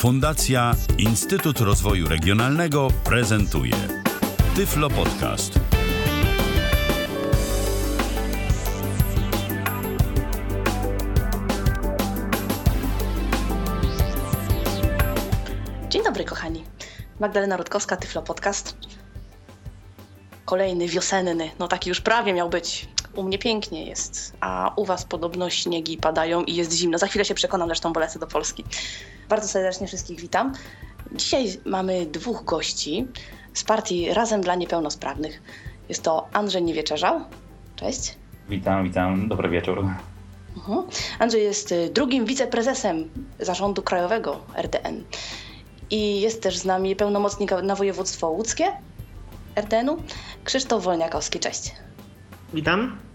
Fundacja Instytut Rozwoju Regionalnego prezentuje Tyflo Podcast. Dzień dobry, kochani. Magdalena Rutkowska, Tyflo Podcast. Kolejny wiosenny, no taki już prawie miał być. U mnie pięknie jest, a u was podobno śniegi padają i jest zimno. Za chwilę się przekonam, zresztą bo lecę do Polski. Bardzo serdecznie wszystkich witam. Dzisiaj mamy dwóch gości z partii Razem dla Niepełnosprawnych. Jest to Andrzej Niewieczerzał. Cześć. Witam, witam, dobry wieczór. Mhm. Andrzej jest y, drugim wiceprezesem zarządu krajowego RDN. I jest też z nami pełnomocnik na województwo łódzkie RDN-u, Krzysztof Wolniakowski. Cześć. Witam.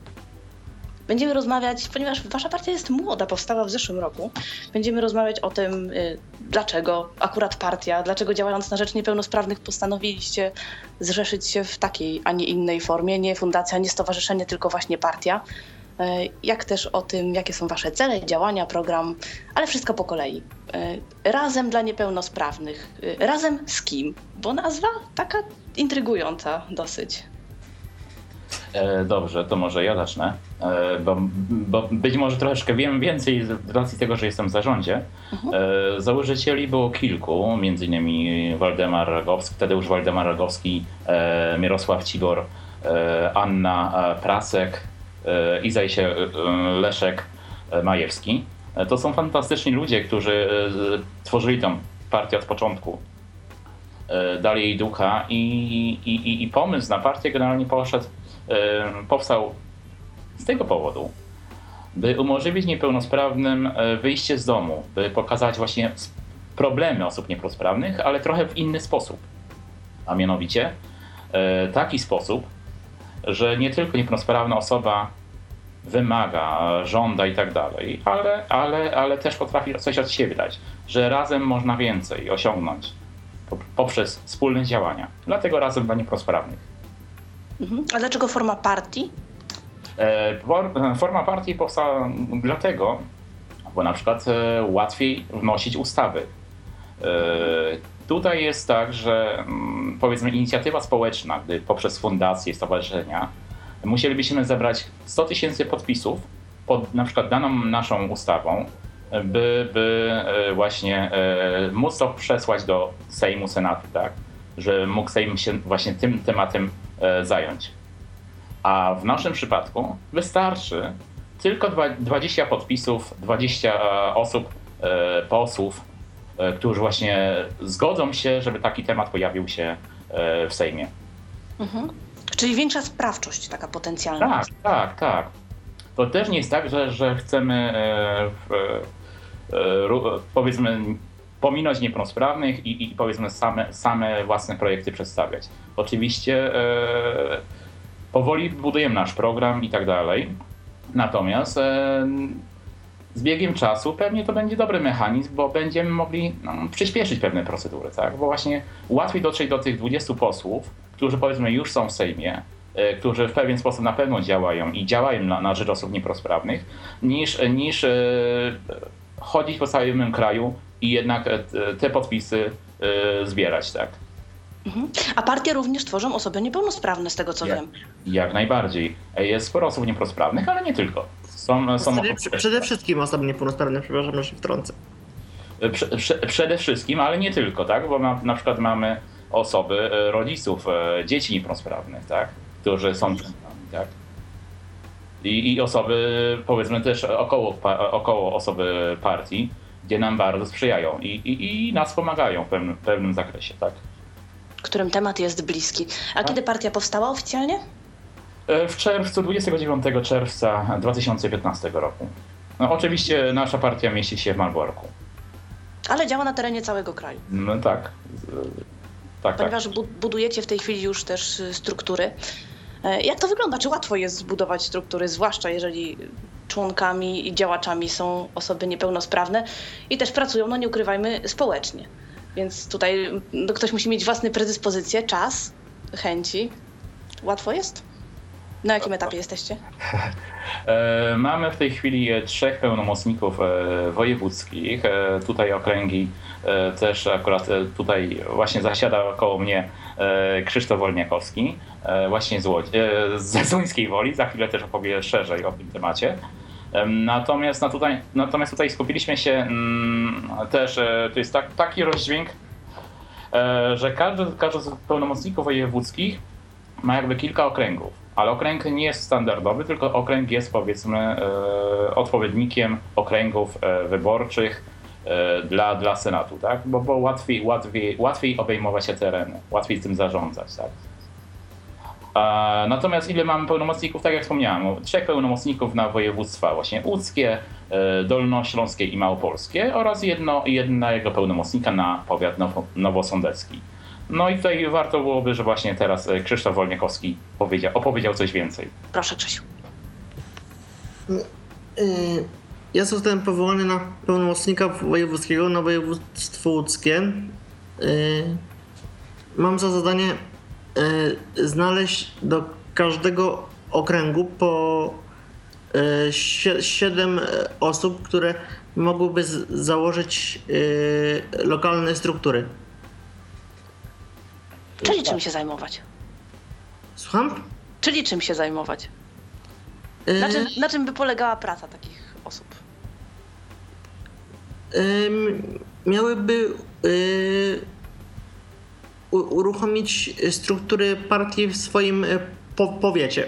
Będziemy rozmawiać, ponieważ wasza partia jest młoda, powstała w zeszłym roku. Będziemy rozmawiać o tym, y, dlaczego akurat partia, dlaczego działając na rzecz niepełnosprawnych postanowiliście zrzeszyć się w takiej, a nie innej formie. Nie fundacja, nie stowarzyszenie, tylko właśnie partia. Y, Jak też o tym, jakie są wasze cele, działania, program, ale wszystko po kolei. Y, Razem dla niepełnosprawnych. Razem z kim? Bo nazwa taka intrygująca dosyć. E, dobrze, to może ja zacznę, e, bo, bo być może troszeczkę wiem więcej z racji tego, że jestem w zarządzie. E, założycieli było kilku, między innymi Waldemar Ragowski, Tadeusz Waldemar Ragowski, Mirosław Cibor, e, Anna Prasek i zdaje się Leszek Majewski. To są fantastyczni ludzie, którzy tworzyli tą partię od początku. dali jej ducha i, i, i, pomysł na partię generalnie poszedł, powstał z tego powodu, by umożliwić niepełnosprawnym e, wyjście z domu, by pokazać właśnie problemy osób niepełnosprawnych, ale trochę w inny sposób. A mianowicie e, taki sposób, że nie tylko niepełnosprawna osoba wymaga, żąda i tak dalej, ale, ale, ale też potrafi coś od siebie dać, że razem można więcej osiągnąć po- poprzez wspólne działania. Dlatego razem dla niepełnosprawnych. Mhm. A dlaczego forma partii? E, for- Forma partii powstała dlatego, bo na przykład e, łatwiej wnosić ustawy. E, Tutaj jest tak, że mm, powiedzmy inicjatywa społeczna, gdy poprzez fundacje, stowarzyszenia, musielibyśmy zebrać 100 tysięcy podpisów pod na przykład daną naszą ustawą, by, by e, właśnie e, móc to przesłać do Sejmu, Senatu, tak? Że mógł Sejm się właśnie tym tematem e, zająć. A w naszym przypadku wystarczy tylko dwa- 20 podpisów, 20 osób, e, posłów, e, którzy właśnie zgodzą się, żeby taki temat pojawił się e, w Sejmie. Mhm. Czyli większa sprawczość taka potencjalna. Tak, tak, tak. To też nie jest tak, że, że chcemy e, e, powiedzmy pominąć niepełnosprawnych i, i powiedzmy same, same własne projekty przedstawiać. Oczywiście e, powoli budujemy nasz program i tak dalej. Natomiast e, z biegiem czasu pewnie to będzie dobry mechanizm, bo będziemy mogli no, przyspieszyć pewne procedury, tak? Bo właśnie łatwiej dotrzeć do tych 20 posłów, którzy powiedzmy już są w Sejmie, e, którzy w pewien sposób na pewno działają i działają na, na rzecz osób niepełnosprawnych, niż, niż e, chodzić po całym kraju i jednak e, te podpisy e, zbierać, tak? Mhm. A partie również tworzą osoby niepełnosprawne, z tego co Jak, wiem. jak najbardziej. E, Jest sporo osób niepełnosprawnych, ale nie tylko. Są, są Przede, przy- przede wszystkim osoby niepełnosprawne, przepraszam, że się wtrącę. Prze, prze, przede wszystkim, ale nie tylko, tak? Bo na, na przykład mamy osoby, e, rodziców e, dzieci niepełnosprawnych, tak? Którzy są członkami, tak? I, I osoby, powiedzmy też około, około osoby partii, gdzie nam bardzo sprzyjają i, i, i nas pomagają w pewnym, w pewnym zakresie, tak? Którym temat jest bliski. A kiedy partia powstała oficjalnie? E, W czerwcu, 29 czerwca 2015 roku. No, oczywiście nasza partia mieści się w Malborku. Ale działa na terenie całego kraju. No tak. Tak, tak. Ponieważ bu- budujecie w tej chwili już też y, struktury. E, Jak to wygląda? Czy łatwo jest zbudować struktury, zwłaszcza jeżeli członkami i działaczami są osoby niepełnosprawne i też pracują, no nie ukrywajmy, społecznie. Więc tutaj no, ktoś musi mieć własne predyspozycje, czas, chęci. Łatwo jest? Na jakim etapie jesteście? E, Mamy w tej chwili e, trzech pełnomocników e, wojewódzkich. Tutaj okręgi też akurat tutaj właśnie zasiada koło mnie Krzysztof Wolniakowski, właśnie z Łodzi, ze Zuńskiej Woli. Za chwilę też opowie szerzej o tym temacie. Natomiast, no tutaj, natomiast tutaj skupiliśmy się mm, też, e, to jest tak, taki rozdźwięk, e, że każdy, każdy z pełnomocników wojewódzkich ma jakby kilka okręgów, ale okręg nie jest standardowy, tylko okręg jest powiedzmy e, odpowiednikiem okręgów wyborczych dla, dla Senatu, tak? Bo, bo łatwiej, łatwiej, łatwiej obejmować te tereny, łatwiej tym zarządzać, tak? Natomiast ile mamy pełnomocników, tak jak wspomniałem, trzech pełnomocników na województwa właśnie łódzkie, e, dolnośląskie i małopolskie oraz jedno, jednego pełnomocnika na powiat now, nowosądecki. No i tutaj warto byłoby, że właśnie teraz e, Krzysztof Wolniakowski powiedział, opowiedział coś więcej. Proszę, Krzysiu. Y, Ja zostałem powołany na pełnomocnika wojewódzkiego na województwo łódzkie. Mam za zadanie znaleźć do każdego okręgu po 7 osób, które mogłyby założyć y, lokalne struktury. Czyli czym się zajmować? Słucham? Czyli czym się zajmować? Y, Na czym, na czym by polegała praca takich osób? Miałyby y, uruchomić struktury partii w swoim y, po, powiecie.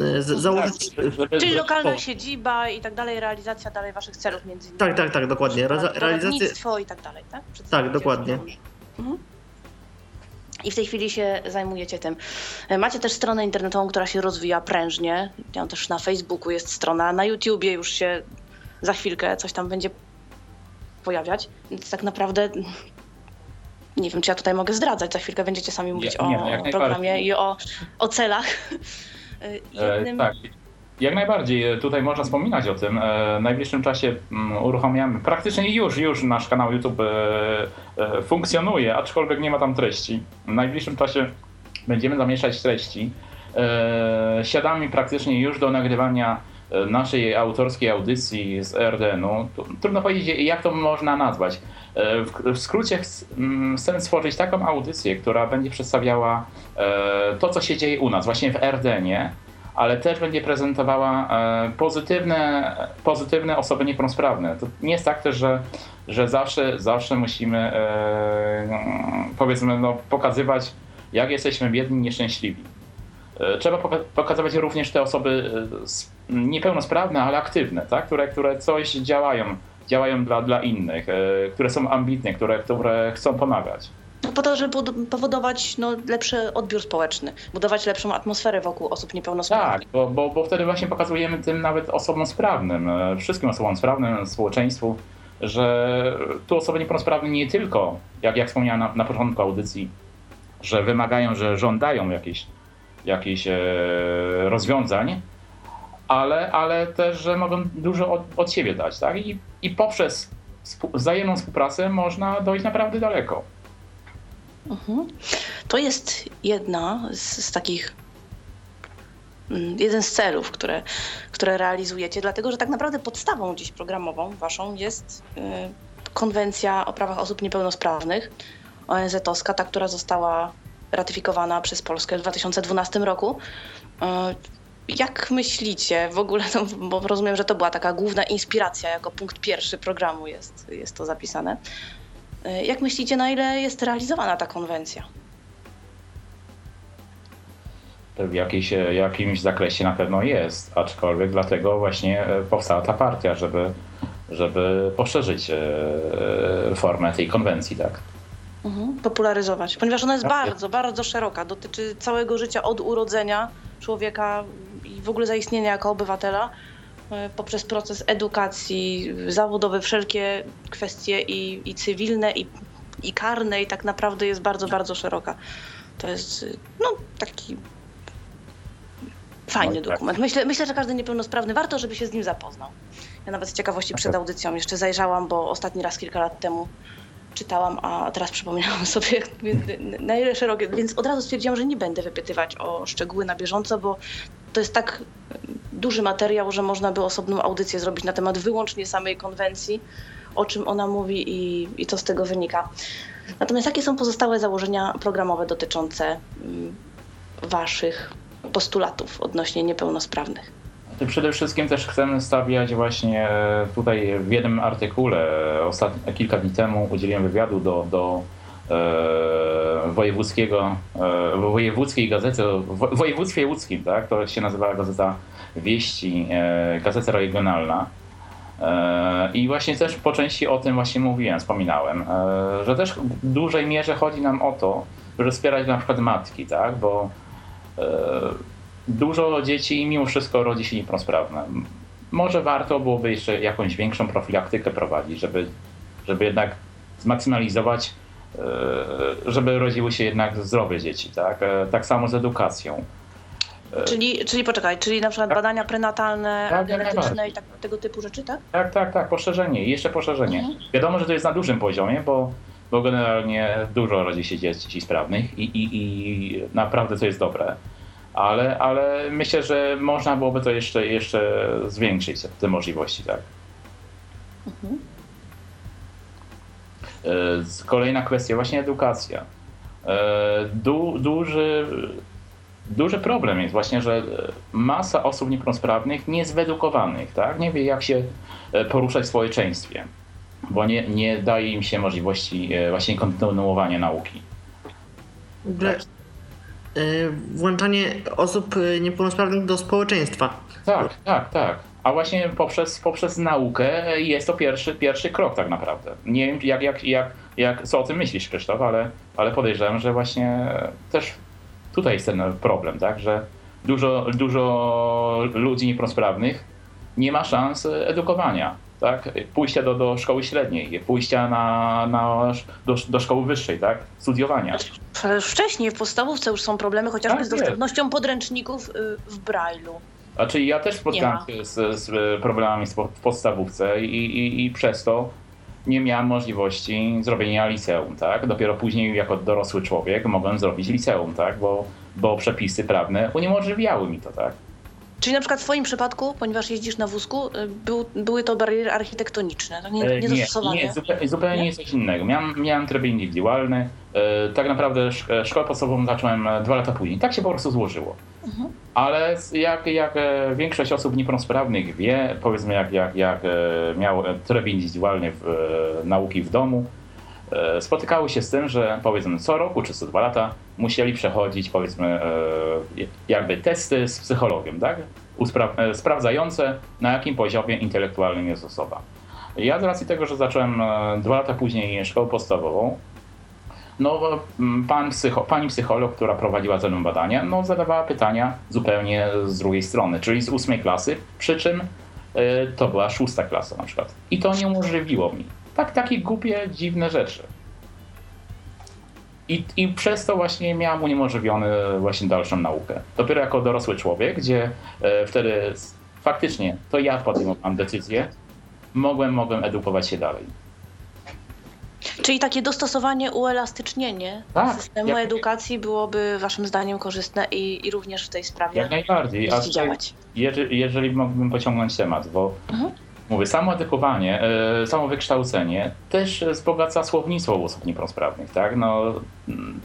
Y, z- Założyć. Tak, żeby- Czyli lokalna o. siedziba i tak dalej, realizacja dalej waszych celów między innymi. Tak, tak, tak, dokładnie. Realizację. Poradnictwo i tak dalej, tak? Przedstawicie dokładnie. Mhm. I w tej chwili się zajmujecie tym. E, Macie też stronę internetową, która się rozwija prężnie. Ja też na Facebooku jest strona, na YouTubie już się za chwilkę coś tam będzie pojawiać. Więc tak naprawdę nie wiem, czy ja tutaj mogę zdradzać. Za chwilkę będziecie sami mówić Nie, nie, o programie i o, o celach. E, E, Jednym... Tak. Jak najbardziej e, tutaj można wspominać o tym. E, W najbliższym czasie mm, uruchamiamy, praktycznie już, już nasz kanał YouTube e, e, funkcjonuje, aczkolwiek nie ma tam treści. W najbliższym czasie będziemy zamieszczać treści. E, Siadamy praktycznie już do nagrywania e, naszej autorskiej audycji z RDN-u. Trudno powiedzieć, jak to można nazwać. E, W, skrócie mm, chcemy stworzyć taką audycję, która będzie przedstawiała e, to, co się dzieje u nas, właśnie w RDN-ie, ale też będzie prezentowała e, pozytywne, pozytywne osoby niepełnosprawne. To nie jest tak też, że, że zawsze, zawsze musimy e, powiedzmy no, pokazywać, jak jesteśmy biedni, nieszczęśliwi. E, Trzeba poka- pokazywać również te osoby e, niepełnosprawne, ale aktywne, tak? które, które coś działają, działają dla, dla innych, e, które są ambitne, które, które chcą pomagać. Po to, żeby powodować no, lepszy odbiór społeczny, budować lepszą atmosferę wokół osób niepełnosprawnych. Tak, bo, bo, bo wtedy właśnie pokazujemy tym nawet osobom sprawnym, wszystkim osobom sprawnym, społeczeństwu, że tu osoby niepełnosprawne nie tylko, jak, jak wspomniałem na, na początku audycji, że wymagają, że żądają jakichś jakichś e, rozwiązań, ale, ale też, że mogą dużo od, od siebie dać, tak? I, i poprzez wzajemną współpracę można dojść naprawdę daleko. Mhm. To jest jedna z, z takich, mm, jeden z celów, które, które realizujecie, dlatego że tak naprawdę podstawą dziś programową waszą jest y, konwencja o prawach osób niepełnosprawnych, ONZ-owska, ta, która została ratyfikowana przez Polskę w 2012 roku. Y, Jak myślicie w ogóle, no, bo rozumiem, że to była taka główna inspiracja, jako punkt pierwszy programu jest, jest to zapisane. Y, Jak myślicie, na ile jest realizowana ta konwencja? w jakiejś, jakimś zakresie na pewno jest, aczkolwiek dlatego właśnie e, powstała ta partia, żeby, żeby poszerzyć e, formę tej konwencji, tak? Mhm. Popularyzować, ponieważ ona jest Tak. bardzo, bardzo szeroka. Dotyczy całego życia od urodzenia człowieka i w ogóle zaistnienia jako obywatela y, poprzez proces edukacji zawodowy, wszelkie kwestie i, i cywilne, i, i karne, i tak naprawdę jest bardzo, bardzo szeroka. To jest y, no, taki fajny No i tak. dokument. Myślę, myślę, że każdy niepełnosprawny warto, żeby się z nim zapoznał. Ja nawet z ciekawości przed audycją jeszcze zajrzałam, bo ostatni raz kilka lat temu czytałam, a teraz przypomniałam sobie, na ile szerokie, więc od razu stwierdziłam, że nie będę wypytywać o szczegóły na bieżąco, bo to jest tak duży materiał, że można by osobną audycję zrobić na temat wyłącznie samej konwencji, o czym ona mówi i, i co z tego wynika. Natomiast jakie są pozostałe założenia programowe dotyczące mm, Waszych postulatów odnośnie niepełnosprawnych? Przede wszystkim też chcemy stawiać właśnie tutaj w jednym artykule, ostatni, kilka dni temu udzieliłem wywiadu do, do e, wojewódzkiego, e, wojewódzkiej gazety, w województwie łódzkim, tak? To się nazywa Gazeta Wieści, e, Gazeta Regionalna. E, I właśnie też po części o tym właśnie mówiłem, wspominałem, e, że też w dużej mierze chodzi nam o to, żeby wspierać na przykład matki, tak? Bo e, dużo dzieci mimo wszystko rodzi się niepełnosprawne. Może warto byłoby jeszcze jakąś większą profilaktykę prowadzić, żeby, żeby jednak zmaksymalizować, żeby rodziły się jednak zdrowe dzieci, tak? Tak samo z edukacją. Czyli, czyli poczekaj, czyli na przykład tak. badania prenatalne, tak, genetyczne i tak, tego typu rzeczy, tak? Tak, tak, tak, poszerzenie i jeszcze poszerzenie. Mhm. Wiadomo, że to jest na dużym poziomie, bo, bo generalnie dużo rodzi się dzieci sprawnych i, i, i naprawdę to jest dobre. Ale, ale myślę, że można byłoby to jeszcze, jeszcze zwiększyć, te możliwości, tak. Mhm. E, kolejna kwestia, właśnie edukacja. E, du, duży duży problem jest właśnie, że masa osób niepełnosprawnych niezwedukowanych, tak? nie wie jak się e, poruszać w społeczeństwie, bo nie, nie daje im się możliwości e, właśnie kontynuowania nauki. Tak. Włączanie osób niepełnosprawnych do społeczeństwa. Tak, tak, tak. A właśnie poprzez, poprzez naukę jest to pierwszy, pierwszy krok tak naprawdę. Nie wiem, jak, jak, jak, jak, co o tym myślisz, Krzysztof, ale, ale podejrzewam, że właśnie też tutaj jest ten problem, tak, że dużo, dużo ludzi niepełnosprawnych nie ma szans edukowania, tak, pójścia do, do szkoły średniej, pójścia na, na, do, do szkoły wyższej, tak, studiowania. Ale już wcześniej w podstawówce już są problemy chociażby tak, z dostępnością podręczników y, w Braille'u. Znaczy ja też spotkałem się z, z, problemami w podstawówce i, i, i przez to nie miałem możliwości zrobienia liceum, tak? Dopiero później jako dorosły człowiek mogłem zrobić liceum, tak? Bo, bo przepisy prawne uniemożliwiały mi to, tak? Czyli na przykład w Twoim przypadku, ponieważ jeździsz na wózku, y, był, były to bariery architektoniczne, to nie, e, nie, nie zupełnie, zupełnie nie? coś innego. Miałem, miałem tryb indywidualny. E, tak naprawdę e, szkołę podstawową zacząłem dwa lata później. Tak się po prostu złożyło. Mhm. Ale jak, jak większość osób niepełnosprawnych wie, powiedzmy jak, jak, jak miał tryb indywidualny w, nauki w domu, spotykały się z tym, że powiedzmy co roku czy co dwa lata musieli przechodzić powiedzmy jakby testy z psychologiem, tak? Uspra- sprawdzające na jakim poziomie intelektualnym jest osoba. Ja z racji tego, że zacząłem dwa lata później szkołę podstawową, no, pan psycho, pani psycholog, która prowadziła mną badania, no, zadawała pytania zupełnie z drugiej strony, czyli z ósmej klasy, przy czym to była szósta klasa na przykład. I to nie umożliwiło mi. Tak, takie głupie, dziwne rzeczy. I, I przez to właśnie miałam uniemożliwiony właśnie dalszą naukę. Dopiero jako dorosły człowiek, gdzie y, wtedy faktycznie to ja podejmowałem decyzję, mogłem, mogłem edukować się dalej. Czyli takie dostosowanie, uelastycznienie tak, systemu jak... edukacji byłoby waszym zdaniem korzystne i, i również w tej sprawie Jak najbardziej. A działać. Jeżeli, jeżeli mógłbym pociągnąć temat, bo mhm. Mówię, samo edukowanie, e, samo wykształcenie też wzbogaca słownictwo osób niepełnosprawnych, tak? No, mm,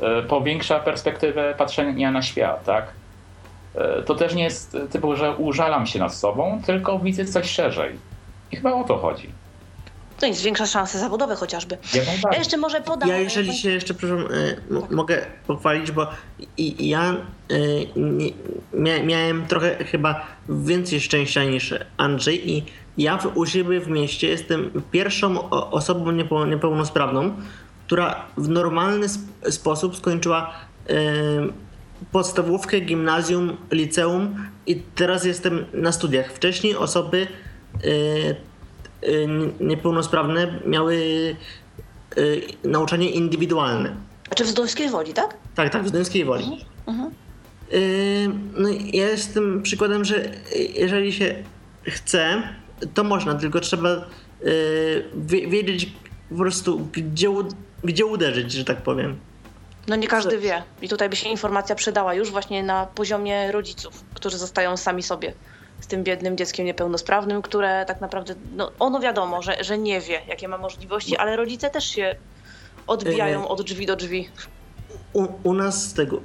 e, powiększa perspektywę patrzenia na świat, tak? E, to też nie jest typu, że użalam się nad sobą, tylko widzę coś szerzej. I chyba o to chodzi. To jest większa szanse zawodowe chociażby. Ja jeszcze może podam. Ja jeżeli się jeszcze przepraszam, tak. mogę pochwalić, bo i, ja mia, miałem trochę chyba więcej szczęścia niż Andrzej i ja u siebie w mieście jestem pierwszą osobą niepełnosprawną, która w normalny sposób skończyła y, podstawówkę, gimnazjum, liceum i teraz jestem na studiach. Wcześniej osoby Y, niepełnosprawne miały y, nauczanie indywidualne. A czy w Zduńskiej Woli, tak? Tak, tak, w Zduńskiej Woli. Mhm. mhm. No, ja jestem przykładem, że jeżeli się chce, to można, tylko trzeba wiedzieć, po prostu gdzie, gdzie uderzyć, że tak powiem. No nie każdy wie. I tutaj by się informacja przydała już właśnie na poziomie rodziców, którzy zostają sami sobie z tym biednym dzieckiem niepełnosprawnym, które tak naprawdę, no ono wiadomo, że, że nie wie, jakie ma możliwości, ale rodzice też się odbijają od drzwi do drzwi. U, u nas z tego e,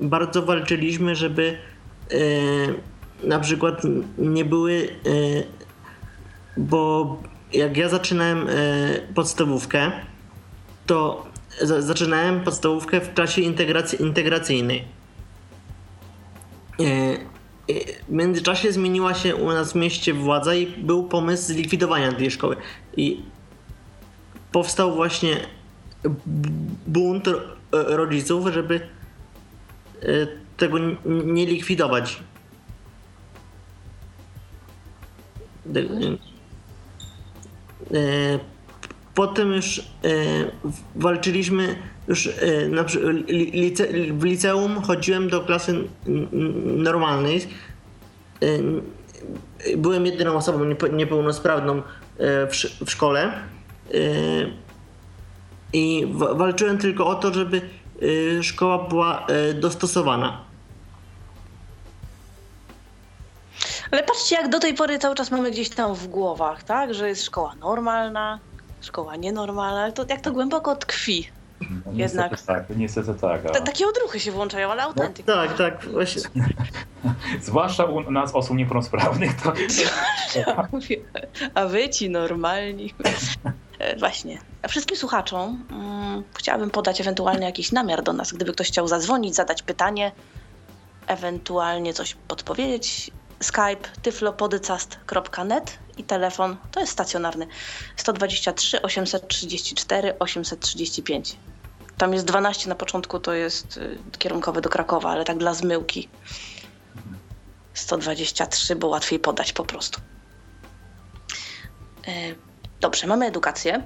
bardzo walczyliśmy, żeby na przykład nie były, bo jak ja zaczynałem e, podstawówkę, to za, zaczynałem podstawówkę w czasie integracji, integracyjnej. E, w międzyczasie zmieniła się u nas w mieście władza i był pomysł zlikwidowania tej szkoły. I powstał właśnie bunt rodziców, żeby e, tego nie likwidować. E, potem już e, walczyliśmy już na, lice, w liceum chodziłem do klasy normalnej. Byłem jedyną osobą niepełnosprawną w, szkole i walczyłem tylko o to, żeby szkoła była dostosowana. Ale patrzcie, jak do tej pory cały czas mamy gdzieś tam w głowach, tak? Że jest szkoła normalna, szkoła nienormalna, to jak to głęboko tkwi. No, Jednak. Niestety tak, niestety tak. A... takie odruchy się włączają, ale autentycznie. No, tak, tak, właśnie. Zwłaszcza u nas osób niepełnosprawnych. To... A wy ci normalni. E, właśnie. A wszystkim słuchaczom um, chciałabym podać ewentualnie jakiś namiar do nas, gdyby ktoś chciał zadzwonić, zadać pytanie, ewentualnie coś podpowiedzieć. Skype tyflopodycast.net i telefon to jest stacjonarny 123 834 835. Tam jest 12 na początku, to jest y, kierunkowy do Krakowa, ale tak dla zmyłki. 123, bo łatwiej podać po prostu. E, Dobrze, mamy edukację.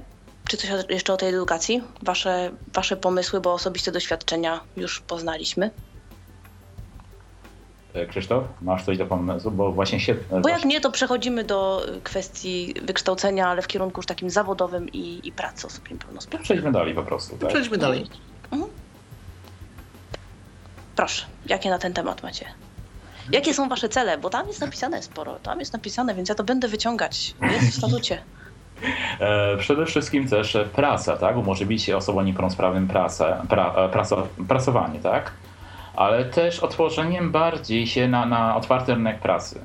Czy coś jeszcze o tej edukacji? Wasze, wasze pomysły, bo osobiste doświadczenia już poznaliśmy. E, Krzysztof, masz coś do pomysłu? Bo właśnie się. E, bo jak nie, to przechodzimy do kwestii wykształcenia, ale w kierunku już takim zawodowym i, i pracy osób niepełnosprawnych. Przejdźmy dalej po prostu. Tak? Przejdźmy dalej. Mhm. Proszę, jakie na ten temat macie? Jakie są wasze cele? Bo tam jest napisane sporo. Tam jest napisane, więc ja to będę wyciągać. Jest w statucie. E, przede wszystkim też praca, tak? Umożliwić osobom niepełnosprawnym pracę, pra, e, praco, pracowanie, tak? Ale też otworzeniem bardziej się na, na otwarty rynek pracy.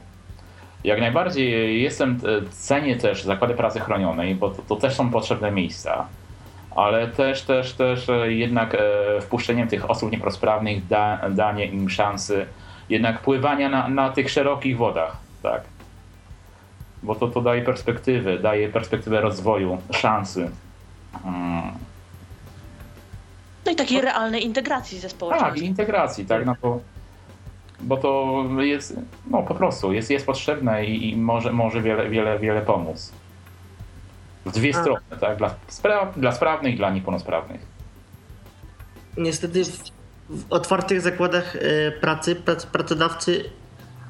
Jak najbardziej jestem, e, cenię też zakłady pracy chronionej, bo to, to też są potrzebne miejsca ale też, też, też jednak wpuszczeniem tych osób niepełnosprawnych da, danie im szansy jednak pływania na, na tych szerokich wodach, tak bo to, to daje perspektywę, daje perspektywę rozwoju, szansy. Hmm. No i takiej realnej integracji ze społeczeństwem. Tak, integracji, tak, no to, bo to jest, no po prostu, jest, jest potrzebne i, i może, może wiele, wiele, wiele pomóc. W dwie A. strony, tak, dla, spra dla sprawnych i dla niepełnosprawnych. Niestety w, w otwartych zakładach y, pracy prac, pracodawcy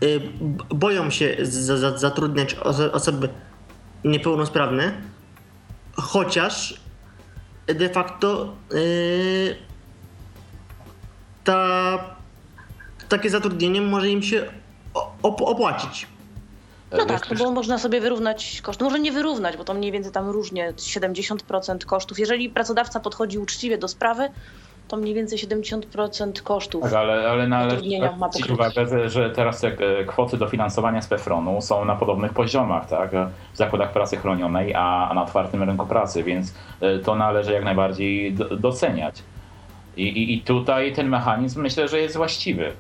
Y, boją się zatrudniać osoby niepełnosprawne, chociaż de facto y, ta, takie zatrudnienie może im się opłacić. No tak, no bo można sobie wyrównać koszty. Może nie wyrównać, bo to mniej więcej tam różnie 70% kosztów. Jeżeli pracodawca podchodzi uczciwie do sprawy, to mniej więcej 70% kosztów tak, ale, ale należy zwrócić uwagę, że teraz e, kwoty dofinansowania z PFRON-u są na podobnych poziomach, tak, w zakładach pracy chronionej, a na otwartym rynku pracy, więc e, to należy jak najbardziej doceniać. I, i, i tutaj ten mechanizm myślę, że jest właściwy.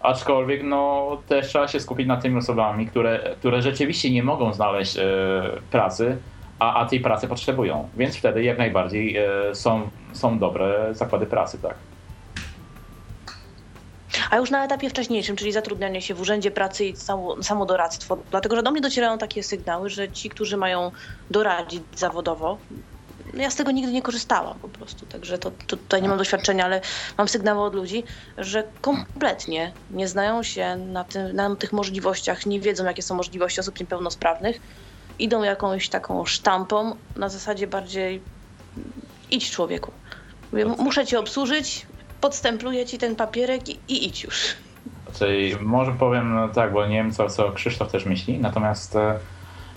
Aczkolwiek no, też trzeba się skupić na tymi osobami, które, które rzeczywiście nie mogą znaleźć e, pracy, a, a tej pracy potrzebują. Więc wtedy jak najbardziej e, są, są dobre zakłady pracy, tak. A już na etapie wcześniejszym, czyli zatrudnianie się w urzędzie pracy i samodoradztwo, dlatego że do mnie docierają takie sygnały, że ci, którzy mają doradzić zawodowo, no ja z tego nigdy nie korzystałam po prostu, także to, to, tutaj nie mam doświadczenia, ale mam sygnały od ludzi, że kompletnie nie znają się na, tym, na tych możliwościach, nie wiedzą, jakie są możliwości osób niepełnosprawnych idą jakąś taką sztampą na zasadzie bardziej idź człowieku. Mówię, muszę cię obsłużyć, podstempluję ci ten papierek i, i idź już. Czyli może powiem no tak, bo nie wiem co, co Krzysztof też myśli, natomiast e,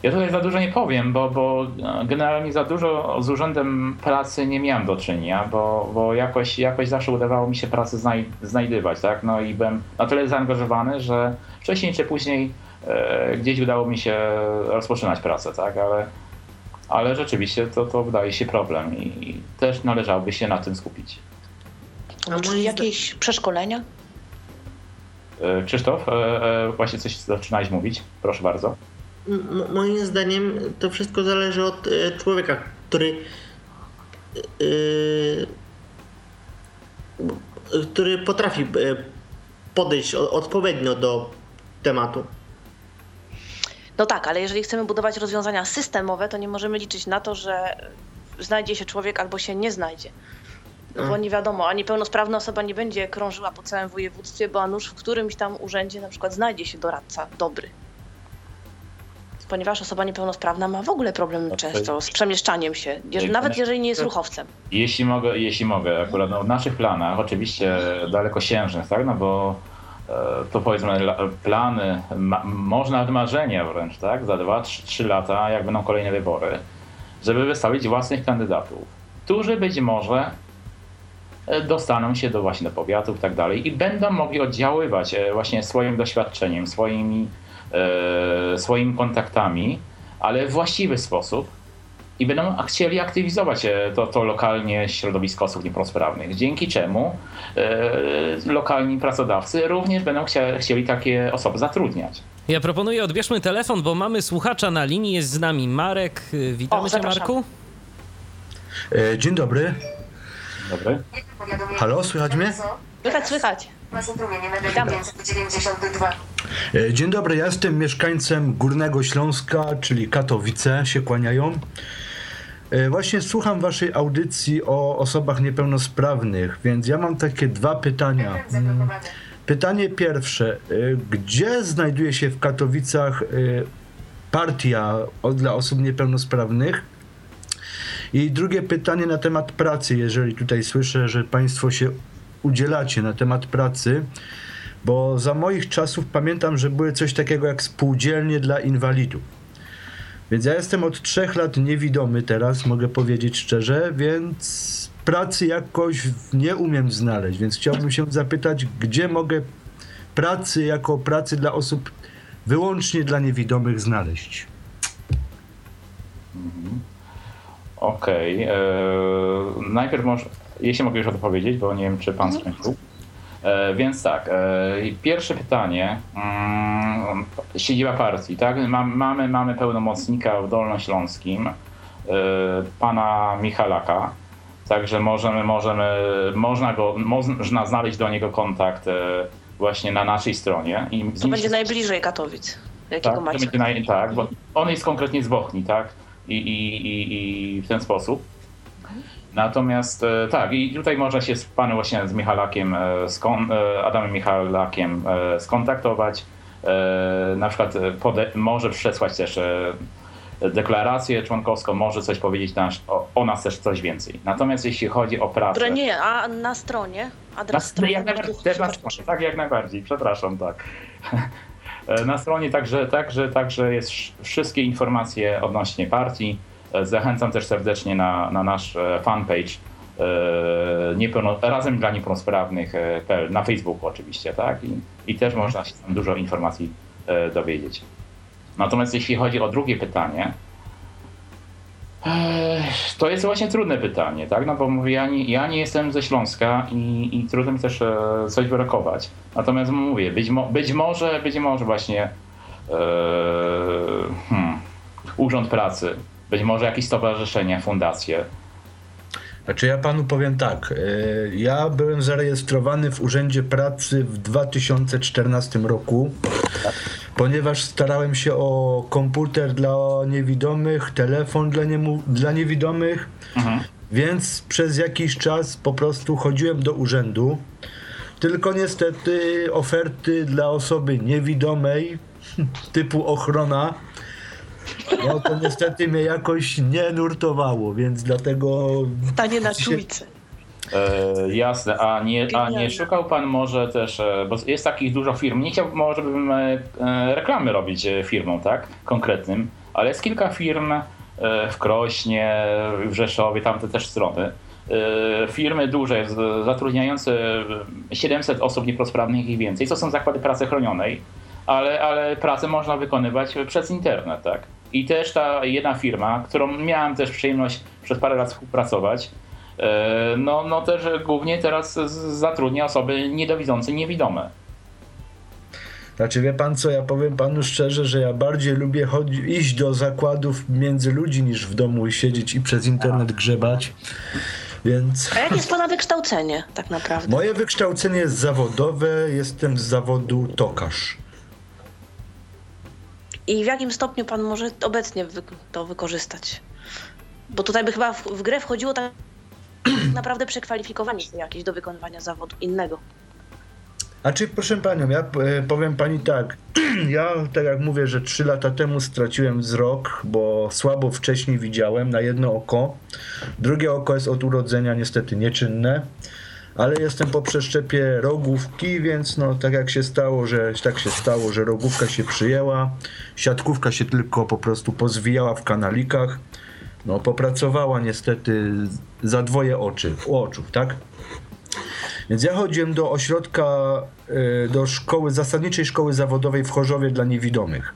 ja tutaj za dużo nie powiem, bo, bo e, generalnie za dużo z Urzędem Pracy nie miałem do czynienia, bo, bo jakoś, jakoś zawsze udawało mi się pracę znaj znajdywać, tak? No i byłem na tyle zaangażowany, że wcześniej czy później gdzieś udało mi się rozpoczynać pracę, tak? Ale, ale rzeczywiście to, to wydaje się problem i, też należałoby się na tym skupić. A Czy jakieś przeszkolenia? E, Krzysztof, e, e, właśnie coś zaczynałeś mówić, proszę bardzo. Moim zdaniem to wszystko zależy od e, człowieka, który e, który potrafi e, podejść odpowiednio do tematu. No tak, ale jeżeli chcemy budować rozwiązania systemowe, to nie możemy liczyć na to, że znajdzie się człowiek albo się nie znajdzie. No bo nie wiadomo, a niepełnosprawna osoba nie będzie krążyła po całym województwie, bo a nuż w którymś tam urzędzie na przykład znajdzie się doradca dobry ponieważ osoba niepełnosprawna ma w ogóle problem często z przemieszczaniem się, nawet jeżeli nie jest ruchowcem. Jeśli mogę, jeśli mogę akurat no, w naszych planach, oczywiście dalekosiężnych, tak, no bo to powiedzmy plany, ma, można nawet marzenia wręcz, tak, za 2-3 lata, jak będą kolejne wybory, żeby wystawić własnych kandydatów, którzy być może e, dostaną się do właśnie do powiatów i tak dalej i będą mogli oddziaływać e, właśnie swoim doświadczeniem, swoimi e, swoimi kontaktami, ale w właściwy sposób i będą chcieli aktywizować e, to, to lokalnie środowisko osób niepełnosprawnych, dzięki czemu e, lokalni pracodawcy również będą chcieli takie osoby zatrudniać. Ja proponuję odbierzmy telefon, bo mamy słuchacza na linii, jest z nami Marek. Witamy o, cię Marku. E, dzień dobry. Dobry. Halo, słychać mnie? Słychać, słychać. Witamy. E, dzień dobry, ja jestem mieszkańcem Górnego Śląska, czyli Katowice się kłaniają. E, właśnie słucham waszej audycji o osobach niepełnosprawnych, więc ja mam takie dwa pytania. Mm, pytanie pierwsze. E, gdzie znajduje się w Katowicach partia dla osób niepełnosprawnych? I drugie pytanie na temat pracy, jeżeli tutaj słyszę, że państwo się udzielacie na temat pracy, bo za moich czasów pamiętam, że były coś takiego jak spółdzielnie dla inwalidów. Więc ja jestem od trzech lat niewidomy teraz, mogę powiedzieć szczerze, więc pracy jakoś nie umiem znaleźć, więc chciałbym się zapytać, gdzie mogę pracy jako pracy dla osób wyłącznie dla niewidomych znaleźć. Mhm. Okej. Okay. Eee, najpierw może, jeśli mogę już odpowiedzieć, bo nie wiem, czy pan mhm. skończył. E, więc tak, e, pierwsze pytanie. Mm, siedziba partii, tak? mamy, mamy pełnomocnika w Dolnośląskim, e, pana Michalaka. Także możemy, możemy, można, go, można znaleźć do niego kontakt e, właśnie na naszej stronie. I to będzie najbliżej Katowic. Jakiego tak, macie? Naj, tak, bo on jest konkretnie z Bochni, tak? I, i, i, i w ten sposób. Natomiast e, tak, i tutaj można się z panem właśnie z Michalakiem, z Adamem Michalakiem skontaktować. Na przykład pode, może przesłać też deklarację członkowską, może coś powiedzieć nasz, o, o, nas też coś więcej. Natomiast jeśli chodzi o pracę... Które nie, a na stronie? Adres na, strony? Jak najbardziej, też na stronie, tak jak najbardziej, przepraszam, tak. Na stronie także, także, także jest wszystkie informacje odnośnie partii, E, zachęcam też serdecznie na, na nasz e, fanpage e, niepełno, razem dla niepełnosprawnych na Facebooku oczywiście, tak? I, I też mhm. można się tam dużo informacji dowiedzieć. Natomiast jeśli chodzi o drugie pytanie, to jest właśnie trudne pytanie, tak? No bo mówię, ja nie, ja nie jestem ze Śląska i, i trudno mi też coś wyrokować. Natomiast mówię, być, mo, być może, być może właśnie e, hmm, Urząd Pracy być może jakieś stowarzyszenie, fundacje. Znaczy ja panu powiem tak, e, ja byłem zarejestrowany w Urzędzie Pracy w 2014 roku, ponieważ starałem się o komputer dla niewidomych, telefon dla, niemu, dla niewidomych, mhm. więc przez jakiś czas po prostu chodziłem do urzędu. Tylko niestety oferty dla osoby niewidomej typu ochrona no to niestety mnie jakoś nie nurtowało, więc dlatego... Stanie na czujce. E, jasne, a nie, a nie szukał pan może też, e, bo jest takich dużo firm, nie chciałbym może bym e, e, reklamy robić firmom, tak, konkretnym, ale jest kilka firm e, w Krośnie, w Rzeszowie, tamte też strony, e, firmy duże, zatrudniające 700 osób niepełnosprawnych i więcej, to są zakłady pracy chronionej, ale, ale pracę można wykonywać przez internet, tak. I też ta jedna firma, którą miałem też przyjemność przez parę lat współpracować, e, no, no też głównie teraz zatrudnia osoby niedowidzące, niewidome. Znaczy wie pan co, ja powiem panu szczerze, że ja bardziej lubię chodzi- iść do zakładów między ludzi niż w domu i siedzieć i przez internet grzebać. Więc A jakie jest pana wykształcenie tak naprawdę? moje wykształcenie jest zawodowe, jestem z zawodu tokarz. I w jakim stopniu pan może obecnie wy- to wykorzystać? Bo tutaj by chyba w, w grę wchodziło tak naprawdę przekwalifikowanie się jakieś do wykonywania zawodu innego. A czy proszę panią, ja e, powiem pani tak, ja tak jak mówię, że trzy lata temu straciłem wzrok, bo słabo wcześniej widziałem na jedno oko. Drugie oko jest od urodzenia niestety nieczynne, ale jestem po przeszczepie rogówki, więc no tak jak się stało, że tak się stało, że rogówka się przyjęła, siatkówka się tylko po prostu pozwijała w kanalikach. No popracowała niestety za dwoje oczy, oczów, tak? Więc ja chodziłem do ośrodka, y, do szkoły, zasadniczej szkoły zawodowej w Chorzowie dla niewidomych.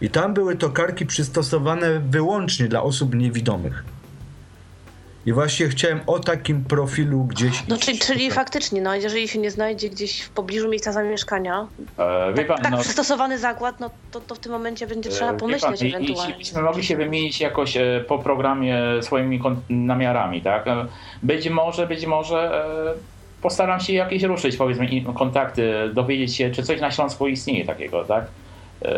I tam były tokarki przystosowane wyłącznie dla osób niewidomych. I właśnie chciałem o takim profilu gdzieś. No iść czyli, czyli faktycznie, no jeżeli się nie znajdzie gdzieś w pobliżu miejsca zamieszkania, E, Wie tak, pan, tak no, przystosowany zakład, no to, to w tym momencie będzie trzeba E, wie pomyśleć pan, ewentualnie. I, byśmy mogli się wymienić jakoś e, po programie swoimi kon- namiarami, tak? E, Być może, być może e, postaram się jakieś ruszyć, powiedzmy, kontakty, dowiedzieć się, czy coś na Śląsku istnieje takiego, tak? E,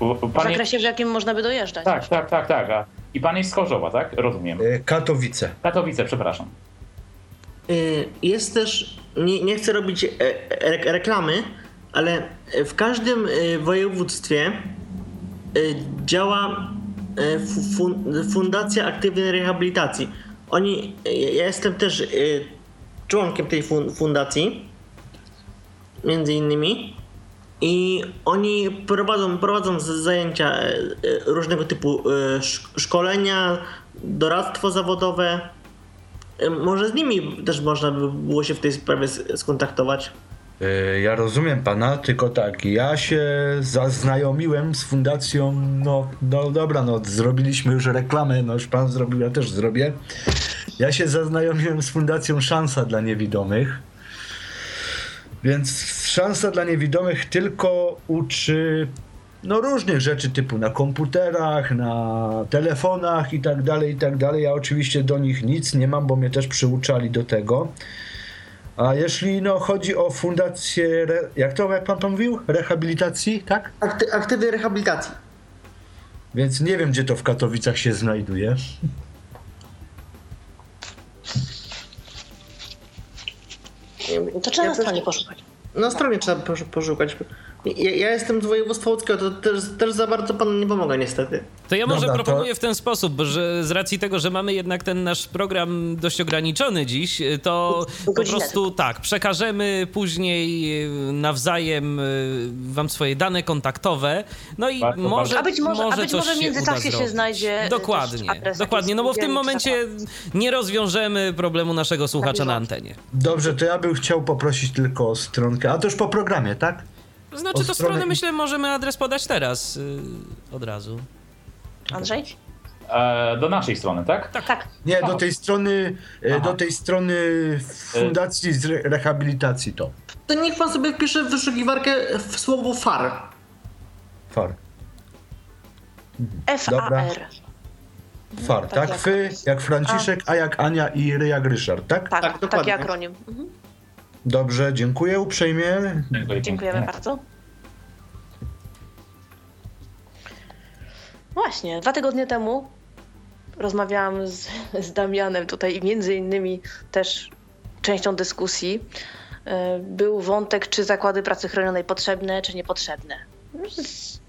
W jest, zakresie, w jakim można by dojeżdżać. tak, tak, tak, tak. I pan jest z Chorzowa, tak? Rozumiem. Y, Katowice. Katowice, przepraszam. Y, Jest też, nie, nie chcę robić e, re, reklamy, ale w każdym y, województwie działa fu- fun- Fundacja Aktywnej Rehabilitacji. Oni, ja jestem też członkiem tej fun- fundacji, między innymi. I oni prowadzą, prowadzą zajęcia e, e, różnego typu e, sz- szkolenia, doradztwo zawodowe. Może z nimi też można by było się w tej sprawie skontaktować. Ja rozumiem pana, tylko tak, ja się zaznajomiłem z fundacją, no, no dobra, no zrobiliśmy już reklamę, no już pan zrobił, ja też zrobię. Ja się zaznajomiłem z fundacją Szansa dla Niewidomych. Więc Szansa dla Niewidomych tylko uczy no różnych rzeczy typu na komputerach, na telefonach i tak dalej, i tak dalej. Ja oczywiście do nich nic nie mam, bo mnie też przyuczali do tego. A jeśli no, chodzi o fundację, re, jak to jak pan to mówił? Rehabilitacji, tak? Akty, aktywy rehabilitacji. Więc nie wiem, gdzie to w Katowicach się znajduje. To trzeba Ja stronie poszukać. Na stronie trzeba posz- poszukać. Ja, ja jestem z województwa łódzkiego, to też, też za bardzo panu nie pomogę niestety. To ja może Dobra, to- proponuję w ten sposób, że z racji tego, że mamy jednak ten nasz program dość ograniczony dziś, to po prostu tak, przekażemy później y, nawzajem y, wam swoje dane kontaktowe. No i Bardzo, może, bardzo. A być może- a być może w się międzyczasie się zrobić. znajdzie, Dokładnie, dokładnie. No bo w tym momencie nie rozwiążemy problemu naszego słuchacza na antenie. Dobrze, to ja bym chciał poprosić tylko o stronkę, a to już po programie, tak? Znaczy, to strony- stronę myślę możemy adres podać teraz y, od razu. Andrzej? E, do naszej strony, tak? Tak, tak. Nie, do tej strony, e, Aha. do tej strony Fundacji z re- Rehabilitacji to. To niech pan sobie wpisze w wyszukiwarkę w słowo FAR. FAR. Dobra. FAR. FAR, Tak tak? jak- Fy jak Franciszek, a jak Ania i Ry jak Ryszard, tak? Tak, Tak, taki dokładnie. akronim. Mhm. Dobrze, dziękuję uprzejmie. Dziękujemy bardzo. Właśnie, dwa tygodnie temu rozmawiałam z, z Damianem tutaj i między innymi też częścią dyskusji e, był wątek, czy zakłady pracy chronionej potrzebne, czy niepotrzebne.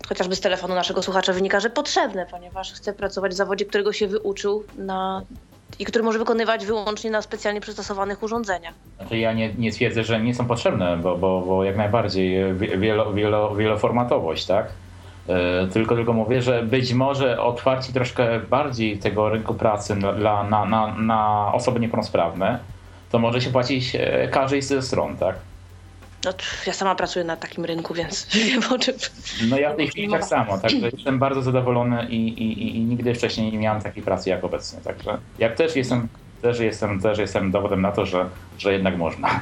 chociażby z telefonu naszego słuchacza wynika, że potrzebne, ponieważ chce pracować w zawodzie, którego się wyuczył na, i który może wykonywać wyłącznie na specjalnie przystosowanych urządzeniach. Znaczy ja nie, nie twierdzę, że nie są potrzebne, bo, bo, bo jak najbardziej wielo, wielo, wieloformatowość, tak? E, tylko, tylko mówię, że być może otwarcie troszkę bardziej tego rynku pracy dla, na, na, na osoby niepełnosprawne, to może się płacić e, każdej ze stron, tak? No, ja sama pracuję na takim rynku, więc wiem o czym. No ja w tej chwili tak samo, także jestem bardzo zadowolony i, i, i nigdy wcześniej nie miałem takiej pracy jak obecnie. Także jak też jestem, też jestem, też jestem dowodem na to, że, że jednak można.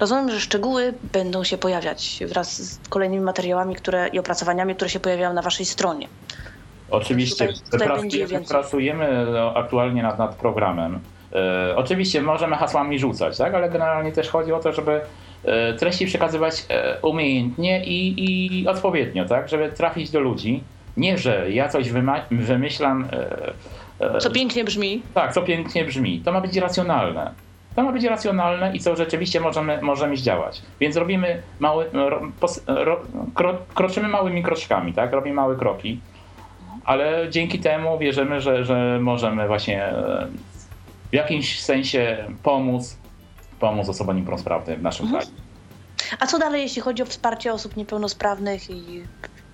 Rozumiem, że szczegóły będą się pojawiać wraz z kolejnymi materiałami które, i opracowaniami, które się pojawiają na waszej stronie. Oczywiście. Tutaj, tutaj pracujemy, pracujemy aktualnie nad, nad programem. E, oczywiście możemy hasłami rzucać, tak? ale generalnie też chodzi o to, żeby treści przekazywać e, umiejętnie i, i odpowiednio, tak? żeby trafić do ludzi. Nie, że ja coś wymyślam. E, e, co pięknie brzmi. Tak, co pięknie brzmi. To ma być racjonalne. To ma być racjonalne i co rzeczywiście możemy, możemy zdziałać. Więc robimy mały, ro, pos, ro, kro, kroczymy małymi kroczkami, tak? Robimy małe kroki, ale dzięki temu wierzymy, że, że możemy właśnie e, w jakimś sensie pomóc, pomóc osobom niepełnosprawnym w naszym mhm. kraju. A co dalej, jeśli chodzi o wsparcie osób niepełnosprawnych i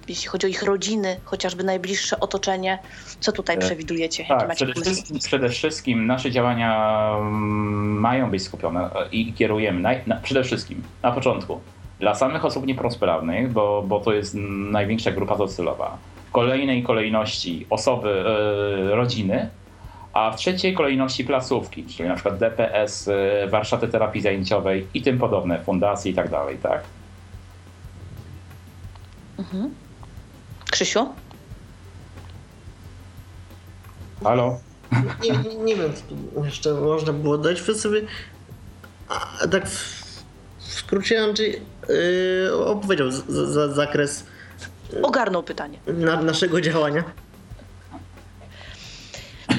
jeśli chodzi o ich rodziny, chociażby najbliższe otoczenie, co tutaj e, przewidujecie? Tak, przede wszystkim, przede wszystkim, nasze działania mm, mają być skupione i kierujemy na, na, przede wszystkim na początku dla samych osób niepełnosprawnych, bo, bo to jest największa grupa docelowa. W kolejnej kolejności osoby, yy, rodziny, a w trzeciej kolejności placówki, czyli na przykład DPS, yy, warsztaty terapii zajęciowej i tym podobne, fundacje i tak dalej, tak? Mhm. Krzysiu? Halo? Nie, nie, nie wiem, co tu jeszcze można było dać. Wy sobie a, tak w, w skrócie Andrzej yy, opowiedział z, z, zakres Ogarnął pytanie. Na, naszego działania.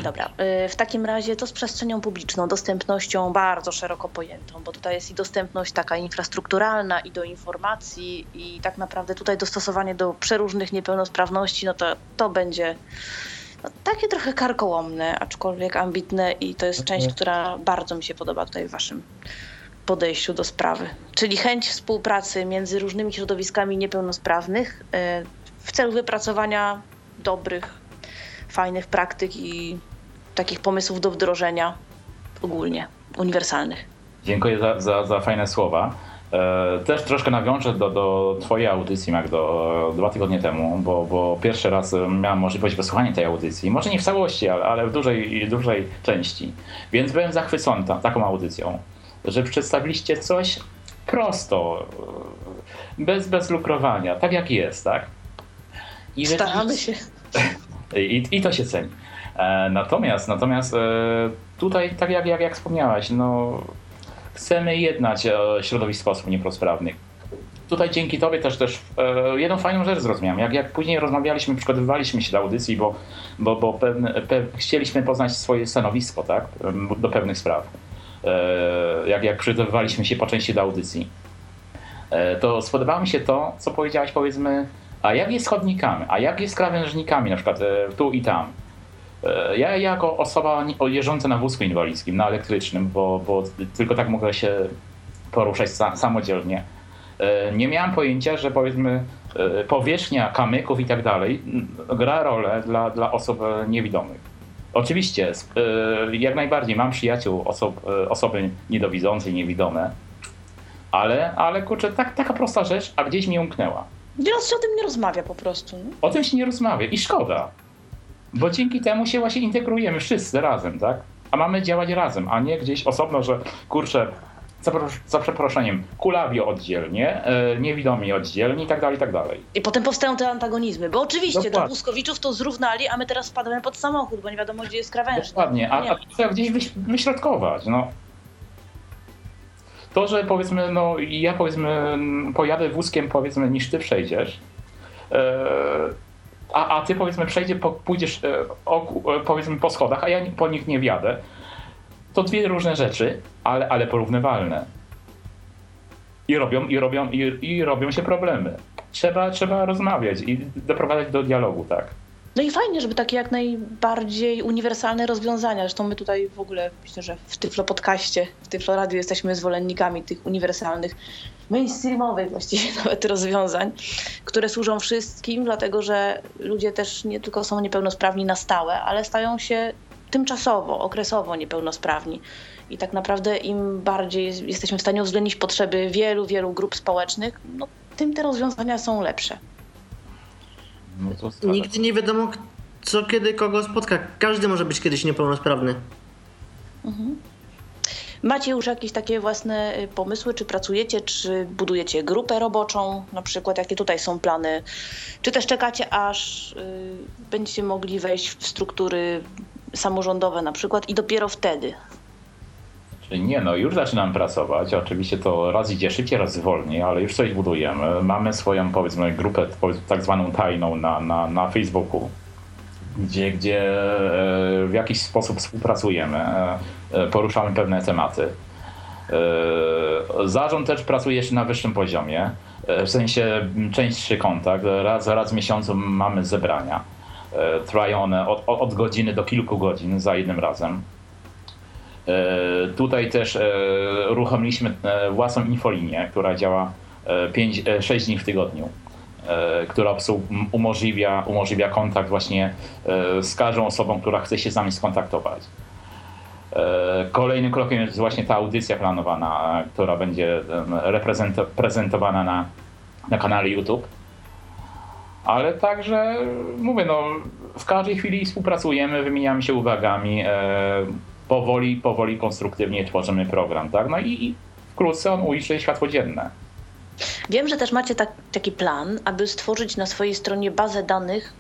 Dobra, y, w takim razie to z przestrzenią publiczną, dostępnością bardzo szeroko pojętą, bo tutaj jest i dostępność taka infrastrukturalna i do informacji i tak naprawdę tutaj dostosowanie do przeróżnych niepełnosprawności, no to to będzie no, takie trochę karkołomne, aczkolwiek ambitne i to jest mhm. część, która bardzo mi się podoba tutaj w waszym podejściu do sprawy. Czyli chęć współpracy między różnymi środowiskami niepełnosprawnych y, w celu wypracowania dobrych, fajnych praktyk i takich pomysłów do wdrożenia ogólnie, uniwersalnych. Dziękuję za, za, za fajne słowa. E, też troszkę nawiążę do, do Twojej audycji, Magdo, dwa tygodnie temu, bo, bo pierwszy raz miałem możliwość wysłuchania tej audycji. Może nie w całości, ale, ale w dużej, dużej części. Więc byłem zachwycony ta, taką audycją, że przedstawiliście coś prosto, bez, bez lukrowania, tak jak jest, tak? I Staramy się. I, I to się ceni. E, natomiast, natomiast e, tutaj, tak jak, jak, jak wspomniałaś, no, chcemy jednać e, środowisko osób niepełnosprawnych. Tutaj dzięki Tobie też, też jedną fajną rzecz zrozumiałem. Jak, jak później rozmawialiśmy, przygotowywaliśmy się do audycji, bo, bo, bo pewne, pe, chcieliśmy poznać swoje stanowisko tak, do pewnych spraw. Jak, jak przygotowywaliśmy się po części do audycji, to spodobało mi się to, co powiedziałaś, powiedzmy, a jak jest chodnikami, a jak jest krawężnikami, na przykład tu i tam. E, ja jako osoba jeżdżąca na wózku inwalidzkim, na elektrycznym, bo, bo tylko tak mogę się poruszać samodzielnie, e, nie miałem pojęcia, że powiedzmy e, powierzchnia kamyków i tak dalej gra rolę dla, dla osób niewidomych. Oczywiście, jak najbardziej mam przyjaciół, osob, osoby niedowidzące i niewidome, ale, ale kurczę, tak, taka prosta rzecz, a gdzieś mi umknęła. Wiele się o tym nie rozmawia po prostu. Nie? O tym się nie rozmawia i szkoda. Bo dzięki temu się właśnie integrujemy wszyscy razem, tak? A mamy działać razem, a nie gdzieś osobno, że kurczę, za, za przeproszeniem, kulawio oddzielnie, yy, niewidomi oddzielnie i tak dalej, i tak dalej. I potem powstają te antagonizmy, bo oczywiście Dokładnie. do Błyskowiczów to zrównali, a my teraz wpadamy pod samochód, bo nie wiadomo, gdzie jest krawężnik. Dokładnie, a, a trzeba gdzieś wyśrodkować, no. To, że powiedzmy, no ja powiedzmy pojadę wózkiem powiedzmy niż ty przejdziesz, yy, a, a ty powiedzmy przejdzie, po, pójdziesz e, e, powiedzmy po schodach, a ja po nich nie wjadę, to dwie różne rzeczy, ale, ale porównywalne. I robią, i robią, i, i robią się problemy. trzeba, trzeba rozmawiać i doprowadzać do dialogu, tak. No i fajnie, żeby takie jak najbardziej uniwersalne rozwiązania. Zresztą my tutaj w ogóle myślę, że w Tyflo Podcaście, w Tyflo Radio jesteśmy zwolennikami tych uniwersalnych, mainstreamowych właściwie nawet rozwiązań, które służą wszystkim, dlatego że ludzie też nie tylko są niepełnosprawni na stałe, ale stają się tymczasowo, okresowo niepełnosprawni. I tak naprawdę im bardziej jesteśmy w stanie uwzględnić potrzeby wielu, wielu grup społecznych, no, tym te rozwiązania są lepsze. No Nigdy nie wiadomo, co kiedy kogo spotka. Każdy może być kiedyś niepełnosprawny. Mhm. Macie już jakieś takie własne y, pomysły? Czy pracujecie, czy budujecie grupę roboczą? Na przykład, jakie tutaj są plany? Czy też czekacie, aż y, będziecie mogli wejść w struktury samorządowe na przykład i dopiero wtedy? Nie, no już zaczynam pracować. Oczywiście to raz idzie szybciej, raz wolniej, ale już coś budujemy. Mamy swoją, powiedzmy, grupę tak zwaną tajną na, na, na Facebooku, gdzie, gdzie e, w jakiś sposób współpracujemy, e, e, poruszamy pewne tematy. Zarząd też pracuje jeszcze na wyższym poziomie, w sensie częstszy kontakt. Raz, raz w miesiącu mamy zebrania. Trwają one od, od godziny do kilku godzin za jednym razem. Tutaj też uruchomiliśmy własną infolinię, która działa 5, 6 dni w tygodniu. E, która umożliwia, umożliwia kontakt właśnie e, z każdą osobą, która chce się z nami skontaktować. E, kolejnym krokiem jest właśnie ta audycja planowana, która będzie prezentowana na, na kanale YouTube. Ale także, mówię, no, w każdej chwili współpracujemy, wymieniamy się uwagami, powoli, powoli, konstruktywnie tworzymy program, tak? No i wkrótce on ujrzy światło dzienne. Wiem, że też macie tak, taki plan, aby stworzyć na swojej stronie bazę danych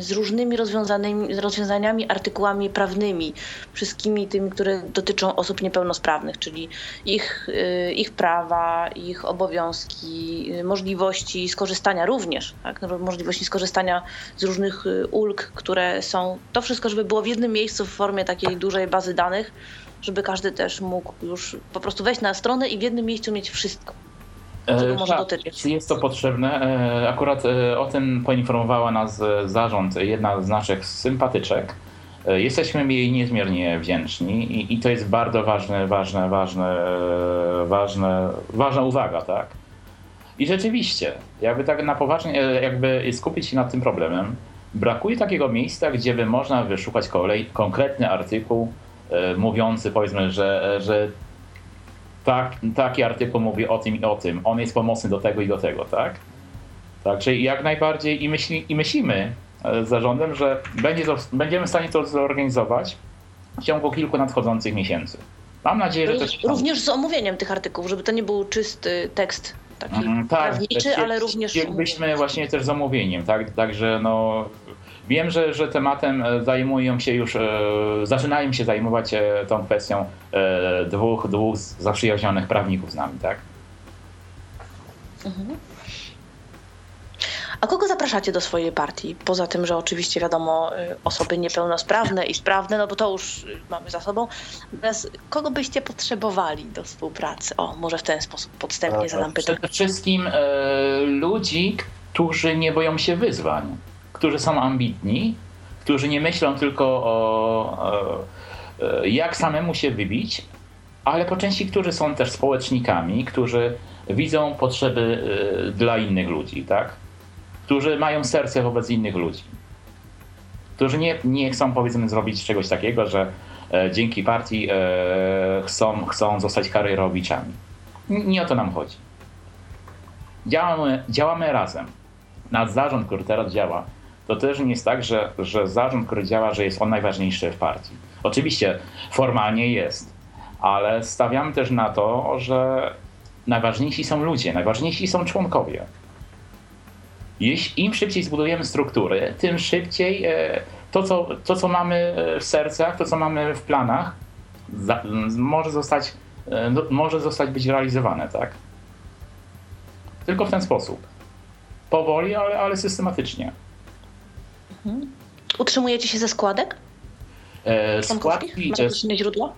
z różnymi rozwiązanymi, rozwiązaniami, artykułami prawnymi, wszystkimi tymi, które dotyczą osób niepełnosprawnych, czyli ich, y, ich prawa, ich obowiązki, y, możliwości skorzystania również, tak? No, możliwości skorzystania z różnych ulg, które są. To wszystko, żeby było w jednym miejscu w formie takiej dużej bazy danych, żeby każdy też mógł już po prostu wejść na stronę i w jednym miejscu mieć wszystko. Czego może tak, dotyczyć? Jest to potrzebne. E, akurat e, o tym poinformowała nas e, zarząd, jedna z naszych sympatyczek. Jesteśmy jej niezmiernie wdzięczni i, i to jest bardzo ważne, ważne, ważne, ważne, ważna uwaga, tak? I rzeczywiście, jakby tak na poważnie, jakby skupić się nad tym problemem, brakuje takiego miejsca, gdzie by można wyszukać kolej, konkretny artykuł mówiący, powiedzmy, że, że tak, taki artykuł mówi o tym i o tym, on jest pomocny do tego i do tego, tak? Tak, czyli jak najbardziej i, myśli, i myślimy e, z zarządem, że będzie to, będziemy w stanie to zorganizować w ciągu kilku nadchodzących miesięcy. Mam nadzieję, że to się Również z omówieniem tych artykułów, żeby to nie był czysty tekst taki mm, tak, prawniczy, ale również... Chcielibyśmy właśnie też z omówieniem, tak? Także no Wiem, że, że tematem e, zajmują się już, e, zaczynają się zajmować e, tą kwestią dwóch, dwóch zaprzyjaźnionych prawników z nami, tak? Mhm. A kogo zapraszacie do swojej partii? Poza tym, że oczywiście wiadomo, osoby niepełnosprawne i sprawne, no bo to już mamy za sobą. Natomiast kogo byście potrzebowali do współpracy? O, może w ten sposób podstępnie zadam pytanie. Przede wszystkim e, ludzi, którzy nie boją się wyzwań którzy są ambitni, którzy nie myślą tylko o, jak samemu się wybić, ale po części, którzy są też społecznikami, którzy widzą potrzeby e, dla innych ludzi, tak? Którzy mają serce wobec innych ludzi. Którzy nie, nie chcą, powiedzmy, zrobić czegoś takiego, że e, dzięki partii e, chcą, chcą zostać karierowiczami. Nie o to nam chodzi. Działamy, działamy razem. Nasz zarząd, który teraz działa, to też nie jest tak, że, że zarząd, który działa, że jest on najważniejszy w partii. Oczywiście formalnie jest, ale stawiamy też na to, że najważniejsi są ludzie, najważniejsi są członkowie. Jeśli im szybciej zbudujemy struktury, tym szybciej e, to, co, to, co mamy w sercach, to, co mamy w planach, może zostać, e, no, może zostać być realizowane, tak? Tylko w ten sposób. Powoli, ale, ale systematycznie. Mhm. Utrzymujecie się ze składek? E, składki Macie inne źródła?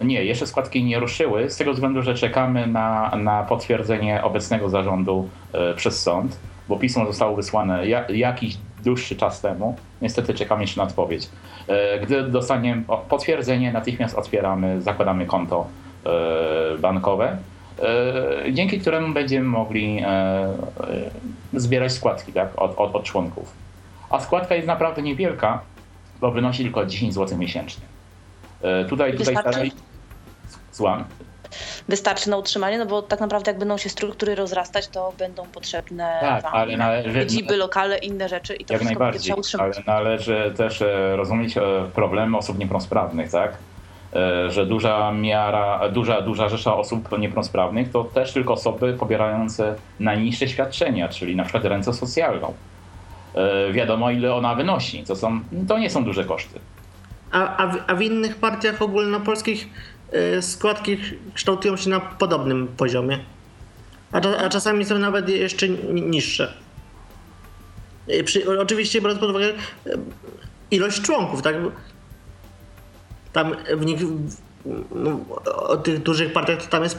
Nie, jeszcze składki nie ruszyły, z tego względu, że czekamy na, na potwierdzenie obecnego zarządu e, przez sąd, bo pismo zostało wysłane ja, jakiś dłuższy czas temu. Niestety czekamy jeszcze na odpowiedź. E, gdy dostaniemy potwierdzenie, natychmiast otwieramy, zakładamy konto e, bankowe, e, dzięki któremu będziemy mogli e, e, zbierać składki tak, od, od, od członków. A składka jest naprawdę niewielka, bo wynosi tylko 10 zł miesięcznie. E, Tutaj, tutaj starali... Słucham. Wystarczy na utrzymanie, no bo tak naprawdę jak będą się struktury rozrastać, to będą potrzebne Tak, wam ale należy, siedziby, lokale, inne rzeczy i to jak najbardziej, ale należy też e, rozumieć e, problemy osób niepełnosprawnych, tak? Że duża miara, duża, duża rzesza osób niepełnosprawnych to też tylko osoby pobierające najniższe świadczenia, czyli na przykład rentę socjalną. E, Wiadomo ile ona wynosi, to, są, to nie są duże koszty. A, a, w, a w innych partiach ogólnopolskich y, składki kształtują się na podobnym poziomie. A, a czasami są nawet jeszcze ni- niższe. Y, Przy, oczywiście biorąc pod uwagę ilość członków, tak? Tam w nich, no, o tych dużych partiach to tam jest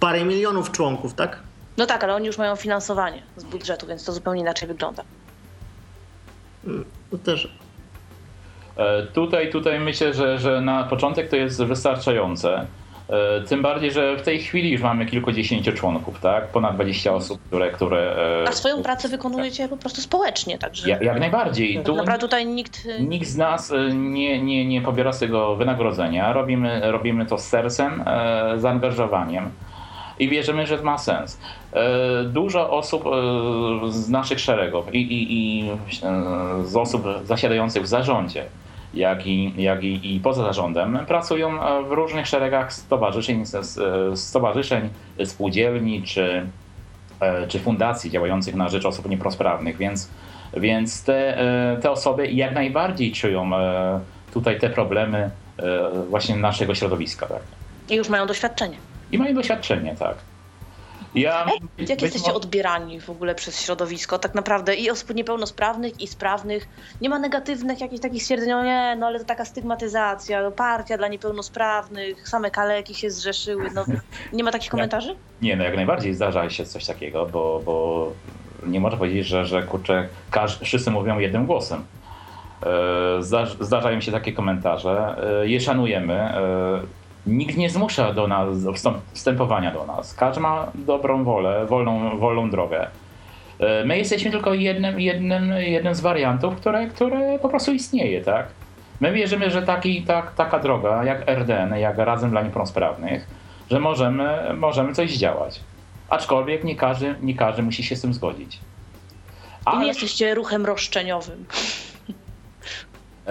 parę milionów członków, tak? No tak, ale oni już mają finansowanie z budżetu, więc to zupełnie inaczej wygląda. To też. E, Tutaj, tutaj myślę, że, że na początek to jest wystarczające. E, Tym bardziej, że w tej chwili już mamy kilkudziesięciu członków, tak? Ponad 20 osób, które. które e, A swoją pracę wykonujecie po prostu społecznie, także jak, jak najbardziej. Tu naprawdę tutaj nikt... y, nikt z nas nie, nie, nie pobiera z tego wynagrodzenia. Robimy, robimy to z sercem, zaangażowaniem i wierzymy, że ma sens. E, Dużo osób e, z naszych szeregów i, i, i e, z osób zasiadających w zarządzie, jak i, jak i, i poza zarządem, pracują w różnych szeregach stowarzyszeń, stowarzyszeń spółdzielni czy, czy fundacji działających na rzecz osób niepełnosprawnych, więc, więc te, te osoby jak najbardziej czują tutaj te problemy właśnie naszego środowiska. Tak? I już mają doświadczenie. I mają doświadczenie, tak. Ja, Jak jesteście odbierani w ogóle przez środowisko? Tak naprawdę i osób niepełnosprawnych, i sprawnych. Nie ma negatywnych jakichś takich stwierdzeń, o nie, no ale to taka stygmatyzacja, no, partia dla niepełnosprawnych, same kaleki się zrzeszyły. No, nie ma takich komentarzy? Nie, no jak najbardziej zdarza się coś takiego, bo, bo nie można powiedzieć, że, że kurczę, każ, wszyscy mówią jednym głosem. E, Zdarz, zdarzają się takie komentarze, e, je szanujemy. Nikt nie zmusza do nas do wstępowania do nas. Każdy ma dobrą wolę, wolną, wolną drogę. E, My jesteśmy tylko jednym, jednym, jednym z wariantów, które, które po prostu istnieje, tak? My wierzymy, że taki, tak, taka droga jak RDN, jak Razem dla Niepełnosprawnych, że możemy, możemy coś zdziałać. Aczkolwiek nie każdy, nie każdy musi się z tym zgodzić. I nie Ale jesteście ruchem roszczeniowym.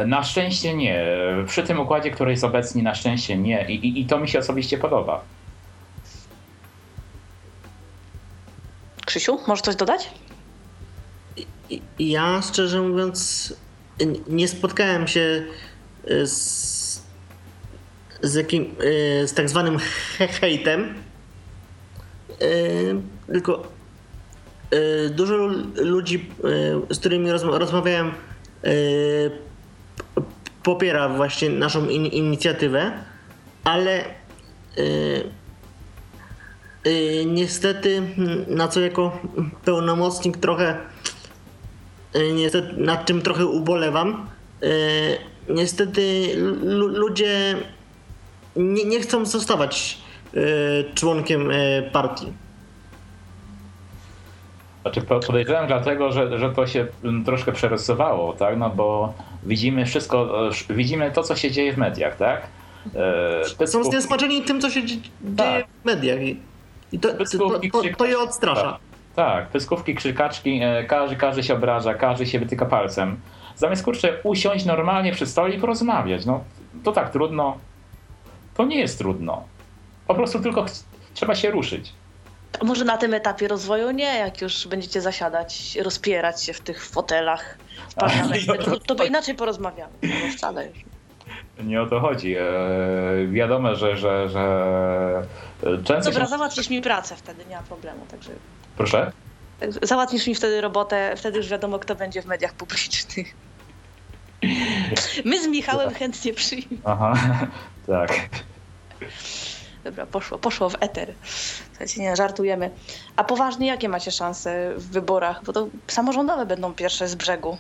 Na szczęście nie. Przy tym układzie, który jest obecnie, na szczęście nie. I, i, i to mi się osobiście podoba. Krzysiu, możesz coś dodać? Ja szczerze mówiąc nie spotkałem się y, z, z jakim y, z tak zwanym he- hejtem. Y, Tylko dużo ludzi, z którymi rozma- rozmawiałem, popiera właśnie naszą in- inicjatywę, ale y, y, niestety na co jako pełnomocnik trochę y, niestety, nad czym trochę ubolewam. y, Niestety lu- ludzie nie, nie chcą zostawać y, członkiem partii. Znaczy po- podejrzewam dlatego, że, że to się mm, troszkę przerysowało, tak? No bo widzimy wszystko, e, widzimy to, co się dzieje w mediach, tak? E, Są zniesmaczeni tym, co się dzie- Tak. dzieje w mediach. I, to, to, Pyskówki, to, to je odstrasza. Tak, pyskówki, krzykaczki, e, każdy, każdy się obraża, każdy się wytyka palcem. Zamiast kurczę usiąść normalnie przy stole i porozmawiać, no to tak trudno. To nie jest trudno. Po prostu tylko trzeba się ruszyć. A może na tym etapie rozwoju nie, jak już będziecie zasiadać, rozpierać się w tych fotelach w parlamencie, to, to by inaczej porozmawiamy. No wcale już. Nie o to chodzi. E, wiadomo, że, że, że e, często Dobra, się... załatwisz mi pracę wtedy, nie ma problemu. Także Proszę? tak, załatwisz mi wtedy robotę, wtedy już wiadomo, kto będzie w mediach publicznych. My z Michałem chętnie przyjmiemy. Aha, tak. Dobra, poszło, poszło w eter. Słuchajcie, nie, żartujemy. A poważnie, jakie macie szanse w wyborach? Bo to samorządowe będą pierwsze z brzegu.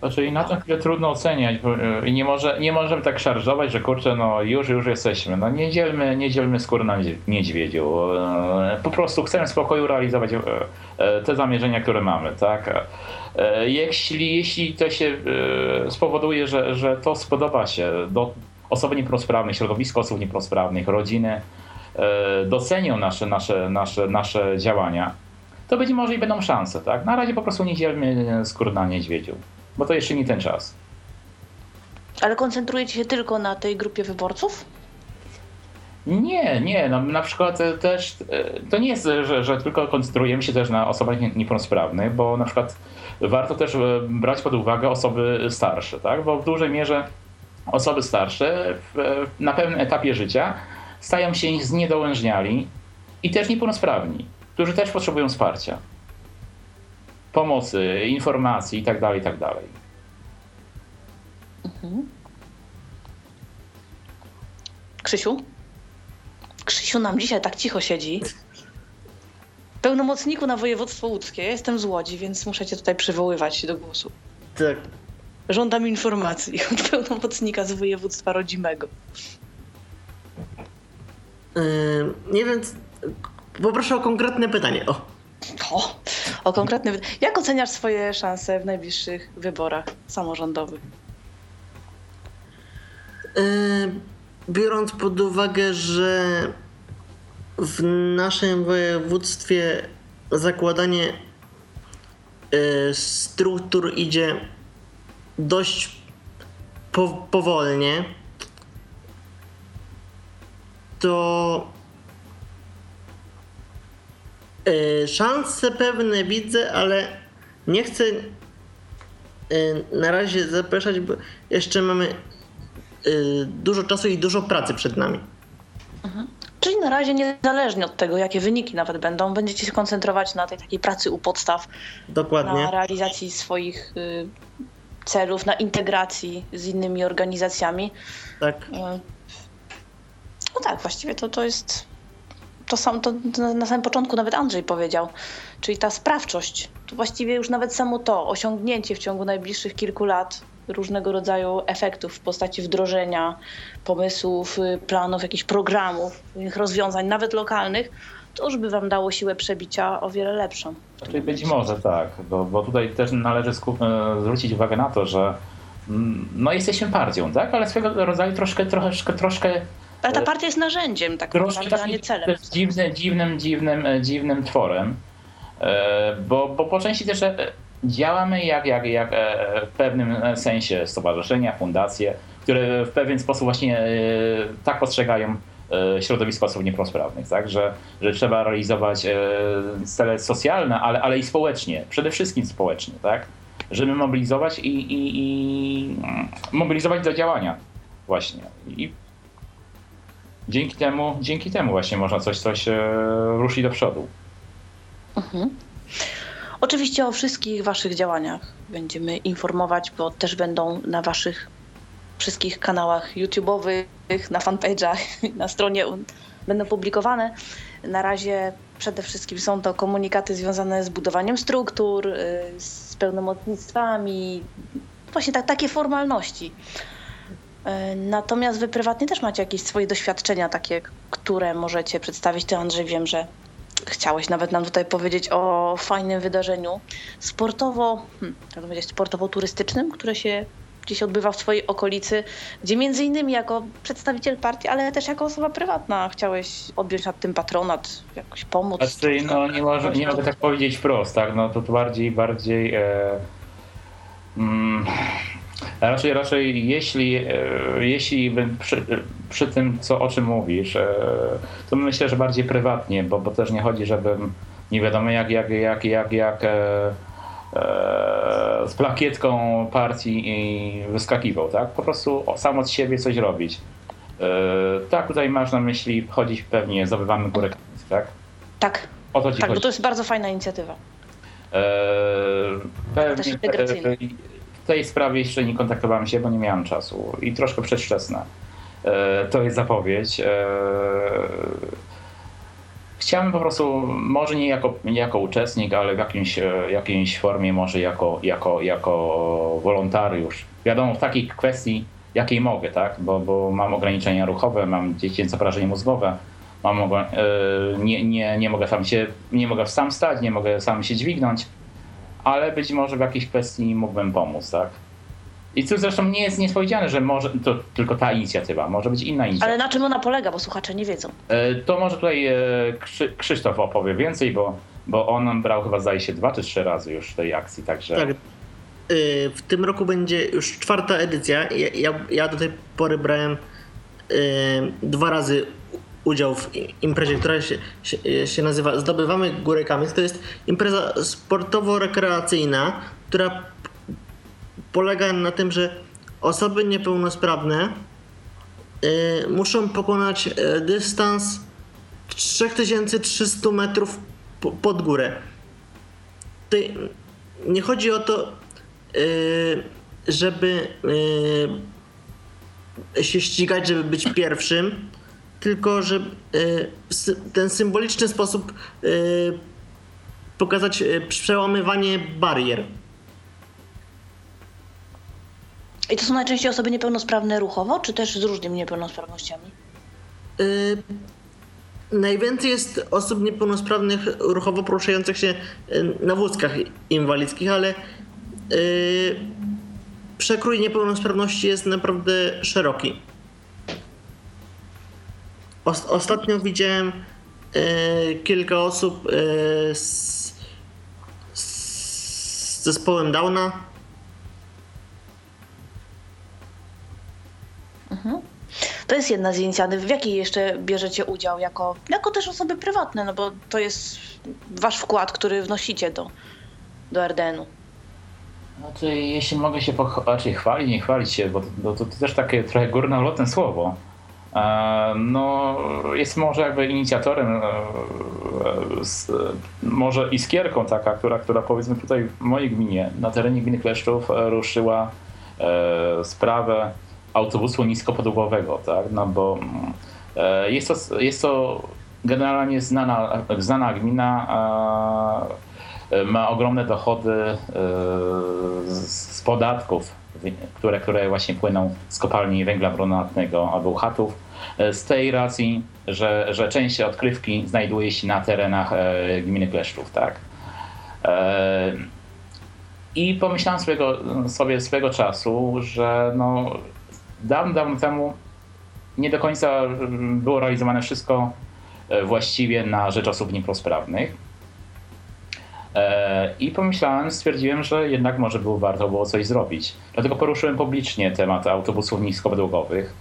Znaczy na tę chwilę trudno oceniać e, i nie, może, nie możemy tak szarżować, że kurczę, no już, już jesteśmy. No nie dzielmy, nie dzielmy skóry na niedź- niedźwiedziu. E, Po prostu chcemy w spokoju realizować e, te zamierzenia, które mamy, tak? Jeśli, jeśli to się spowoduje, że, że to spodoba się do osoby niepełnosprawnych, środowisko osób niepełnosprawnych, rodziny, e, docenią nasze, nasze, nasze, nasze działania, to być może i będą szanse, tak? Na razie po prostu nie dzielmy skór na niedźwiedziu, bo to jeszcze nie ten czas. Ale koncentrujecie się tylko na tej grupie wyborców? Nie, nie, no, na przykład też e, to nie jest, że, że tylko koncentrujemy się też na osobach nie- niepełnosprawnych, bo na przykład warto też e, brać pod uwagę osoby starsze, tak? Bo w dużej mierze osoby starsze w, na pewnym etapie życia stają się zniedołężniali i też niepełnosprawni, którzy też potrzebują wsparcia, pomocy, informacji itd., itd. Krzysiu? Krzysiu nam dzisiaj tak cicho siedzi. Pełnomocniku na województwo łódzkie. Ja jestem z Łodzi, więc muszę cię tutaj przywoływać do głosu. Tak. Żądam informacji od pełnomocnika z województwa rodzimego. Yy, nie wiem, poproszę o konkretne pytanie. O. O, o konkretny. wy- Jak oceniasz swoje szanse w najbliższych wyborach samorządowych? Yy, biorąc pod uwagę, że w naszym województwie zakładanie yy, struktur idzie dość po, powolnie, to yy, szanse pewne widzę, ale nie chcę yy, na razie zapraszać, bo jeszcze mamy y, dużo czasu i dużo pracy przed nami. Czyli na razie niezależnie od tego, jakie wyniki nawet będą, będziecie się koncentrować na tej takiej pracy u podstaw, Dokładnie. na realizacji swoich y, celów, na integracji z innymi organizacjami. Tak. Y, No tak, właściwie to, to jest to sam, to na- samym początku nawet Andrzej powiedział, czyli ta sprawczość. To właściwie już nawet samo to, osiągnięcie w ciągu najbliższych kilku lat różnego rodzaju efektów w postaci wdrożenia pomysłów, y, planów, jakichś programów, rozwiązań, nawet lokalnych, to już by wam dało siłę przebicia o wiele lepszą. Czyli być może tak, bo, bo tutaj też należy skup, e, zwrócić uwagę na to, że mm, no jesteśmy partią, tak? Ale swego rodzaju troszkę, troszkę, troszkę, Ale ta partia jest narzędziem tak naprawdę, a nie celem. też dziwnym, dziwnym, dziwnym, e, dziwnym tworem, E, bo, bo po części też e, działamy jak, jak, jak e, w pewnym sensie stowarzyszenia, fundacje, które w pewien sposób właśnie e, tak postrzegają e, środowisko osób niepełnosprawnych, tak? że, że trzeba realizować e, cele socjalne, ale, ale i społecznie, przede wszystkim społecznie, tak? żeby mobilizować i, i, i mobilizować do działania właśnie. I dzięki temu, dzięki temu właśnie można coś, coś e, ruszyć do przodu. Oczywiście o wszystkich Waszych działaniach będziemy informować, bo też będą na Waszych wszystkich kanałach YouTube'owych, na fanpage'ach, na stronie będą publikowane. Na razie przede wszystkim są to komunikaty związane z budowaniem struktur, y, z pełnomocnictwami, właśnie tak, takie formalności. Y, Natomiast Wy prywatnie też macie jakieś swoje doświadczenia takie, które możecie przedstawić. Ty Andrzej wiem, że chciałeś nawet nam tutaj powiedzieć o fajnym wydarzeniu sportowo, hmm, powiedzieć, sportowo-turystycznym, które się gdzieś odbywa w swojej okolicy, gdzie między innymi jako przedstawiciel partii, ale też jako osoba prywatna chciałeś odjąć nad tym patronat, jakoś pomóc. Znaczy, no nie, może, nie mogę tak powiedzieć wprost, tak? No to, bardziej, bardziej. E, mm, raczej, raczej jeśli, e, jeśli przy, przy tym, co, o czym mówisz, e, to myślę, że bardziej prywatnie, bo, bo też nie chodzi, żebym nie wiadomo jak, jak, jak, jak, jak e, z plakietką partii i wyskakiwał, tak? Po prostu sam od siebie coś robić. E, tak, tutaj masz na myśli chodzić pewnie, zdobywamy górę tak? Tak, O to ci tak, bo to jest bardzo fajna inicjatywa. E, pewnie e, w tej sprawie jeszcze nie kontaktowałem się, bo nie miałem czasu i troszkę przedwczesne. E, to jest zapowiedź. E, chciałem po prostu, może nie jako, nie jako uczestnik, ale w jakimś, e, jakiejś formie, może jako, jako, jako wolontariusz. Wiadomo, w takiej kwestii, jakiej mogę, tak? Bo, bo mam ograniczenia ruchowe, mam dziecięce porażenie mózgowe, mam, nie, nie, nie mogę sam się, nie mogę sam stać, nie mogę sam się dźwignąć, ale być może w jakiejś kwestii mógłbym pomóc, tak? I tu zresztą nie jest niespodziane, że może to tylko ta inicjatywa, może być inna inicjatywa. Ale na czym ona polega, bo słuchacze nie wiedzą? E, to może tutaj e, Krzysztof opowie więcej, bo, bo on brał chyba zdaje się dwa czy trzy razy już w tej akcji, także... Tak. E, w tym roku będzie już czwarta edycja. Ja, ja, ja do tej pory brałem dwa razy udział w imprezie, która się, się, się nazywa Zdobywamy Górę Kamień. To jest impreza sportowo-rekreacyjna, która polega na tym, że osoby niepełnosprawne y, muszą pokonać y, dystans 3300 metrów po, pod górę. Tutaj nie chodzi o to, y, żeby się ścigać, żeby być pierwszym, tylko że ten symboliczny sposób pokazać przełamywanie barier. I to są najczęściej osoby niepełnosprawne ruchowo, czy też z różnymi niepełnosprawnościami? Yy, najwięcej jest osób niepełnosprawnych ruchowo poruszających się y, na wózkach inwalidzkich, ale yy, przekrój niepełnosprawności jest naprawdę szeroki. ostatnio widziałem yy, kilka osób yy, z, z zespołem Downa Mhm. To jest jedna z inicjatyw. W jakiej jeszcze bierzecie udział jako, jako też osoby prywatne, no bo to jest wasz wkład, który wnosicie do, do RDN-u. Znaczy, jeśli mogę się raczej chwalić, nie chwalić się, bo, bo to, to, też takie trochę górnolotne słowo. E, no, jest może jakby inicjatorem, e, z, może iskierką taka, która, która powiedzmy tutaj w mojej gminie, na terenie gminy Kleszczów e, ruszyła sprawę autobusu niskopodłogowego, tak? No bo e, jest to, jest to generalnie znana, znana gmina, e, ma ogromne dochody e, z podatków, które, które właśnie płyną z kopalni węgla brunatnego albo uchatów. Z tej racji, że, że część odkrywki znajduje się na terenach gminy Kleszczów, tak? I pomyślałem sobie swego czasu, że no, dawno, dawno temu nie do końca mm, było realizowane wszystko e, właściwie na rzecz osób niepełnosprawnych. E, I pomyślałem, stwierdziłem, że jednak może było warto było coś zrobić. Dlatego poruszyłem publicznie temat autobusów niskopodłogowych.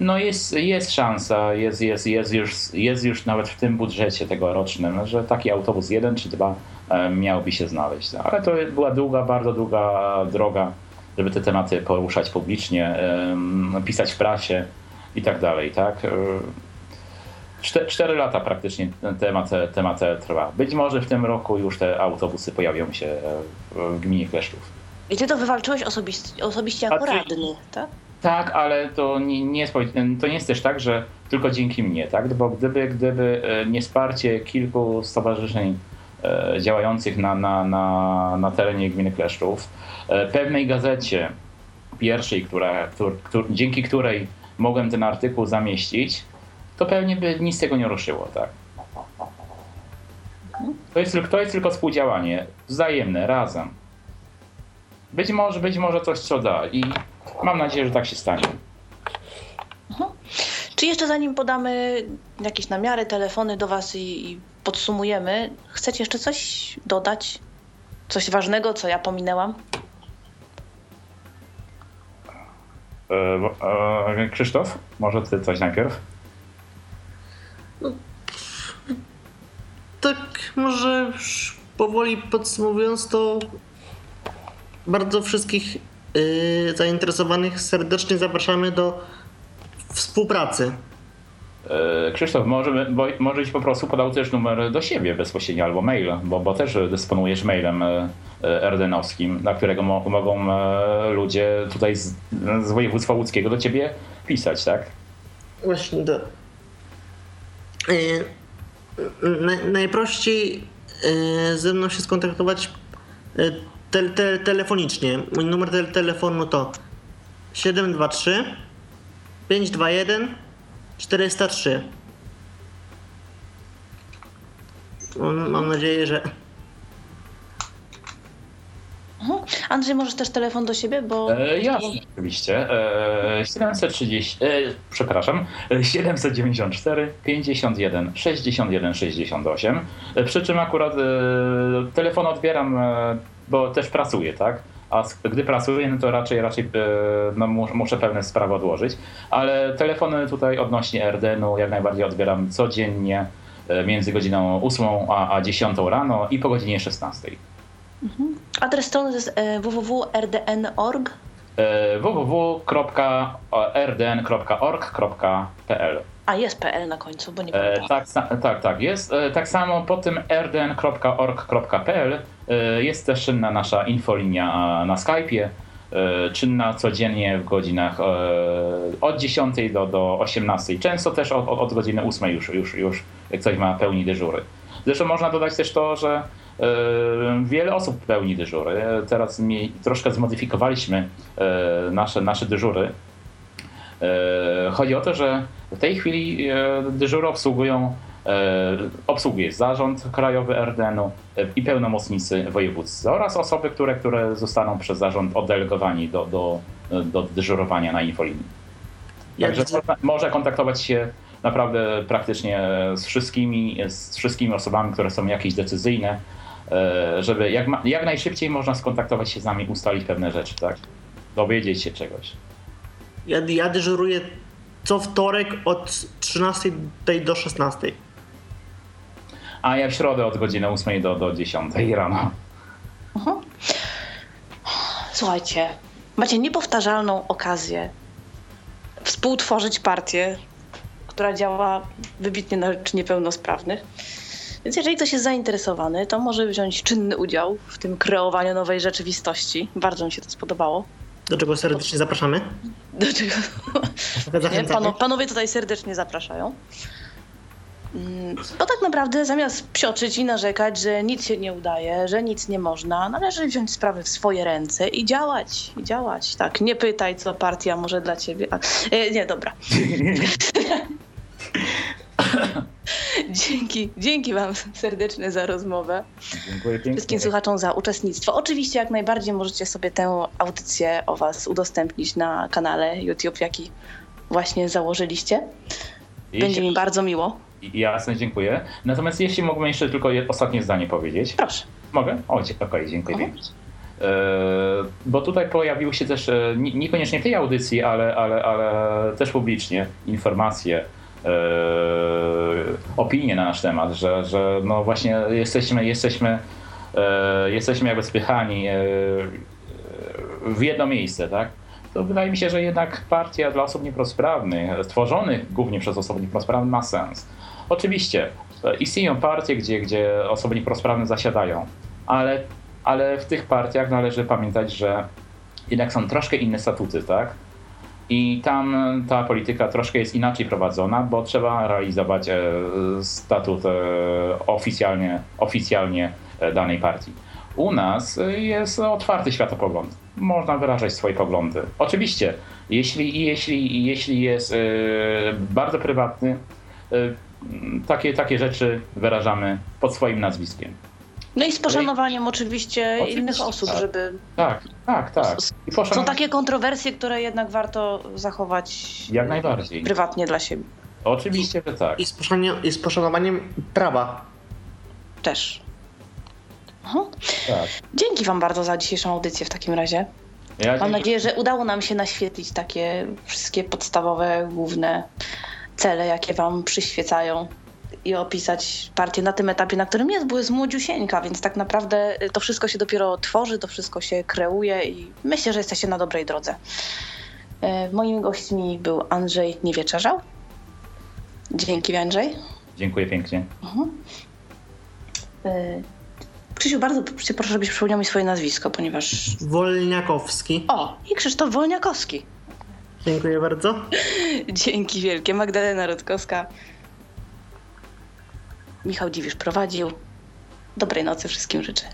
No jest, jest szansa, jest, jest, jest, już, jest już nawet w tym budżecie tegorocznym, że taki autobus jeden czy dwa e, miałby się znaleźć. Ale to była długa, bardzo długa droga żeby te tematy poruszać publicznie, pisać w prasie i tak dalej, tak? Cztery, cztery lata praktycznie ten temat, temat trwa. Być może w tym roku już te autobusy pojawią się e, w gminie Kleszczów. I ty to wywalczyłeś osobiście, osobiście jako radny, tak? Tak, ale to nie, nie, jest, to nie jest też tak, że tylko dzięki mnie, tak? Bo gdyby, gdyby e, nie wsparcie kilku stowarzyszeń e, działających na, na, na, na terenie gminy Kleszczów, E, pewnej gazecie pierwszej, która, któr, dzięki której mogłem ten artykuł zamieścić, to pewnie by nic z tego nie ruszyło, tak? To jest, to jest tylko współdziałanie, wzajemne, razem. Być może, być może coś co da i mam nadzieję, że tak się stanie. Mhm. Czy jeszcze zanim podamy jakieś namiary, telefony do Was i, i podsumujemy, chcecie jeszcze coś dodać? Coś ważnego, co ja pominęłam? E, e, Krzysztof, może ty coś najpierw? No, tak, może już powoli podsumowując, to bardzo wszystkich yy, zainteresowanych serdecznie zapraszamy do współpracy. E, Krzysztof, może, bo, może po prostu podał też numer do siebie bezpośrednio albo mail, bo, bo też dysponujesz mailem e, e, na którego mo, mogą ludzie tutaj z, z województwa łódzkiego do ciebie pisać, tak? Właśnie do... Na, najprościej ze mną się skontaktować te, te, telefonicznie. Mój numer te, telefonu to 723 521 403. Mam nadzieję, że. Mhm. Andrzej, możesz też telefon do siebie, bo... E, jasne, oczywiście. E, 730, e, przepraszam, 794 51 61 68. E, przy czym akurat e, telefon odbieram, e, bo też pracuję, tak? A gdy pracuję, no to raczej, raczej e, no, muszę pewne sprawy odłożyć, ale telefony tutaj odnośnie RDN-u jak najbardziej odbieram codziennie e, między godziną 8 a, a 10 rano i po godzinie 16. Mhm. Adres strony to jest e, www.rdn.org www.rdn.org.pl a jest PL na końcu, bo nie e, tak, tak, tak, jest. E, tak samo po tym rdn.org.pl jest też czynna nasza infolinia na Skype'ie, e, czynna codziennie w godzinach e, od 10 do, do 18. Często też od, od godziny 8 już, już, już ktoś ma pełni dyżury. Zresztą można dodać też to, że e, wiele osób pełni dyżury. Teraz mi, troszkę zmodyfikowaliśmy nasze, nasze dyżury. Chodzi o to, że w tej chwili e, dyżury obsługują e, obsługuje zarząd krajowy RDN-u e, i pełnomocnicy województwa oraz osoby, które, które zostaną przez zarząd oddelegowani do, do, do dyżurowania na infolinii. Także można, może kontaktować się naprawdę praktycznie z wszystkimi, z wszystkimi osobami, które są jakieś decyzyjne, żeby jak, jak najszybciej można skontaktować się z nami, ustalić pewne rzeczy, tak? Dowiedzieć się czegoś. Ja, ja dyżuruję co wtorek od 13 do 16. A ja w środę od godziny 8 do, do 10 rano. Słuchajcie, macie niepowtarzalną okazję współtworzyć partię, która działa wybitnie na rzecz niepełnosprawnych. Więc jeżeli ktoś jest zainteresowany, to może wziąć czynny udział w tym kreowaniu nowej rzeczywistości. Bardzo mi się to spodobało. Do czego serdecznie zapraszamy? Do czego? Pano, panowie tutaj serdecznie zapraszają. Mm, bo tak naprawdę zamiast psioczyć i narzekać, że nic się nie udaje, że nic nie można, należy wziąć sprawy w swoje ręce i działać, i działać. Tak, nie pytaj, co partia może dla ciebie. A, e, nie, dobra. Dzięki, dzięki Wam serdecznie za rozmowę. Dziękuję pięknie. Wszystkim słuchaczom za uczestnictwo. Oczywiście jak najbardziej możecie sobie tę audycję o Was udostępnić na kanale YouTube, jaki właśnie założyliście. Będzie mi bardzo miło. Jasne, dziękuję. Natomiast jeśli mógłbym jeszcze tylko ostatnie zdanie powiedzieć. Proszę. Mogę? O, okej, okay, dziękuję mhm. E, bo tutaj pojawiły się też, e, niekoniecznie w tej audycji, ale, ale, ale też publicznie informacje E, opinie na nasz temat, że, że no właśnie jesteśmy, jesteśmy, jesteśmy jakby spychani w jedno miejsce, tak? To wydaje mi się, że jednak partia dla osób niepełnosprawnych, stworzonych głównie przez osoby niepełnosprawne, ma sens. Oczywiście istnieją partie, gdzie, gdzie osoby niepełnosprawne zasiadają, ale, ale w tych partiach należy pamiętać, że jednak są troszkę inne statuty, tak? I tam ta polityka troszkę jest inaczej prowadzona, bo trzeba realizować e, statut e, oficjalnie, oficjalnie e, danej partii. U nas jest otwarty światopogląd. Można wyrażać swoje poglądy. Oczywiście, jeśli, jeśli, jeśli jest bardzo prywatny, takie, takie rzeczy wyrażamy pod swoim nazwiskiem. No i z poszanowaniem oczywiście, oczywiście innych osób, tak. żeby. Tak, tak, tak. Poszanow... Są takie kontrowersje, które jednak warto zachować Jak najbardziej. prywatnie dla siebie. Oczywiście, że tak. I z, poszanowaniem, i z poszanowaniem prawa. Też. Tak. Dzięki Wam bardzo za dzisiejszą audycję w takim razie. Ja Mam dzięki... nadzieję, że udało nam się naświetlić takie wszystkie podstawowe, główne cele, jakie Wam przyświecają i opisać partię na tym etapie, na którym jest, bo jest młodziusieńka, więc tak naprawdę to wszystko się dopiero tworzy, to wszystko się kreuje i myślę, że jesteście na dobrej drodze. E, moimi gośćmi był Andrzej Niewieczerzał Dzięki, Andrzej. Dziękuję pięknie. Y, Krzysiu, bardzo cię proszę, żebyś przypomniał mi swoje nazwisko, ponieważ... Wolniakowski. O, i Krzysztof Wolniakowski. Dziękuję bardzo. Dzięki wielkie. Magdalena Rutkowska. Michał Dziwisz prowadził. Dobrej nocy wszystkim życzę.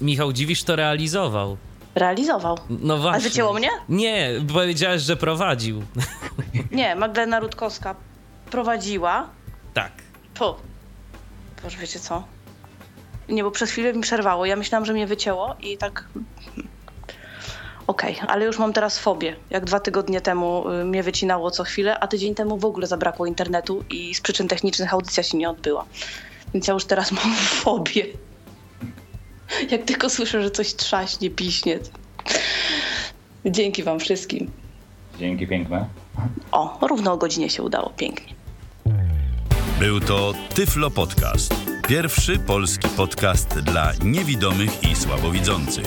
Michał Dziwisz to realizował. Realizował. No właśnie. A wycięło mnie? Nie, powiedziałeś, że prowadził. Nie, Magdalena Rutkowska prowadziła. tak. Po. Boże, wiecie co? Nie, bo przez chwilę mi przerwało. Ja myślałam, że mnie wycięło i tak... Okej, ale już mam teraz fobię. Jak dwa tygodnie temu y, mnie wycinało co chwilę, a tydzień temu w ogóle zabrakło internetu i z przyczyn technicznych audycja się nie odbyła. Więc ja już teraz mam fobię. Jak tylko słyszę, że coś trzaśnie, piśnie. Dzięki wam wszystkim. Dzięki piękne. O, równo o godzinie się udało. Pięknie. Był to Tyflo Podcast. Pierwszy polski podcast dla niewidomych i słabowidzących.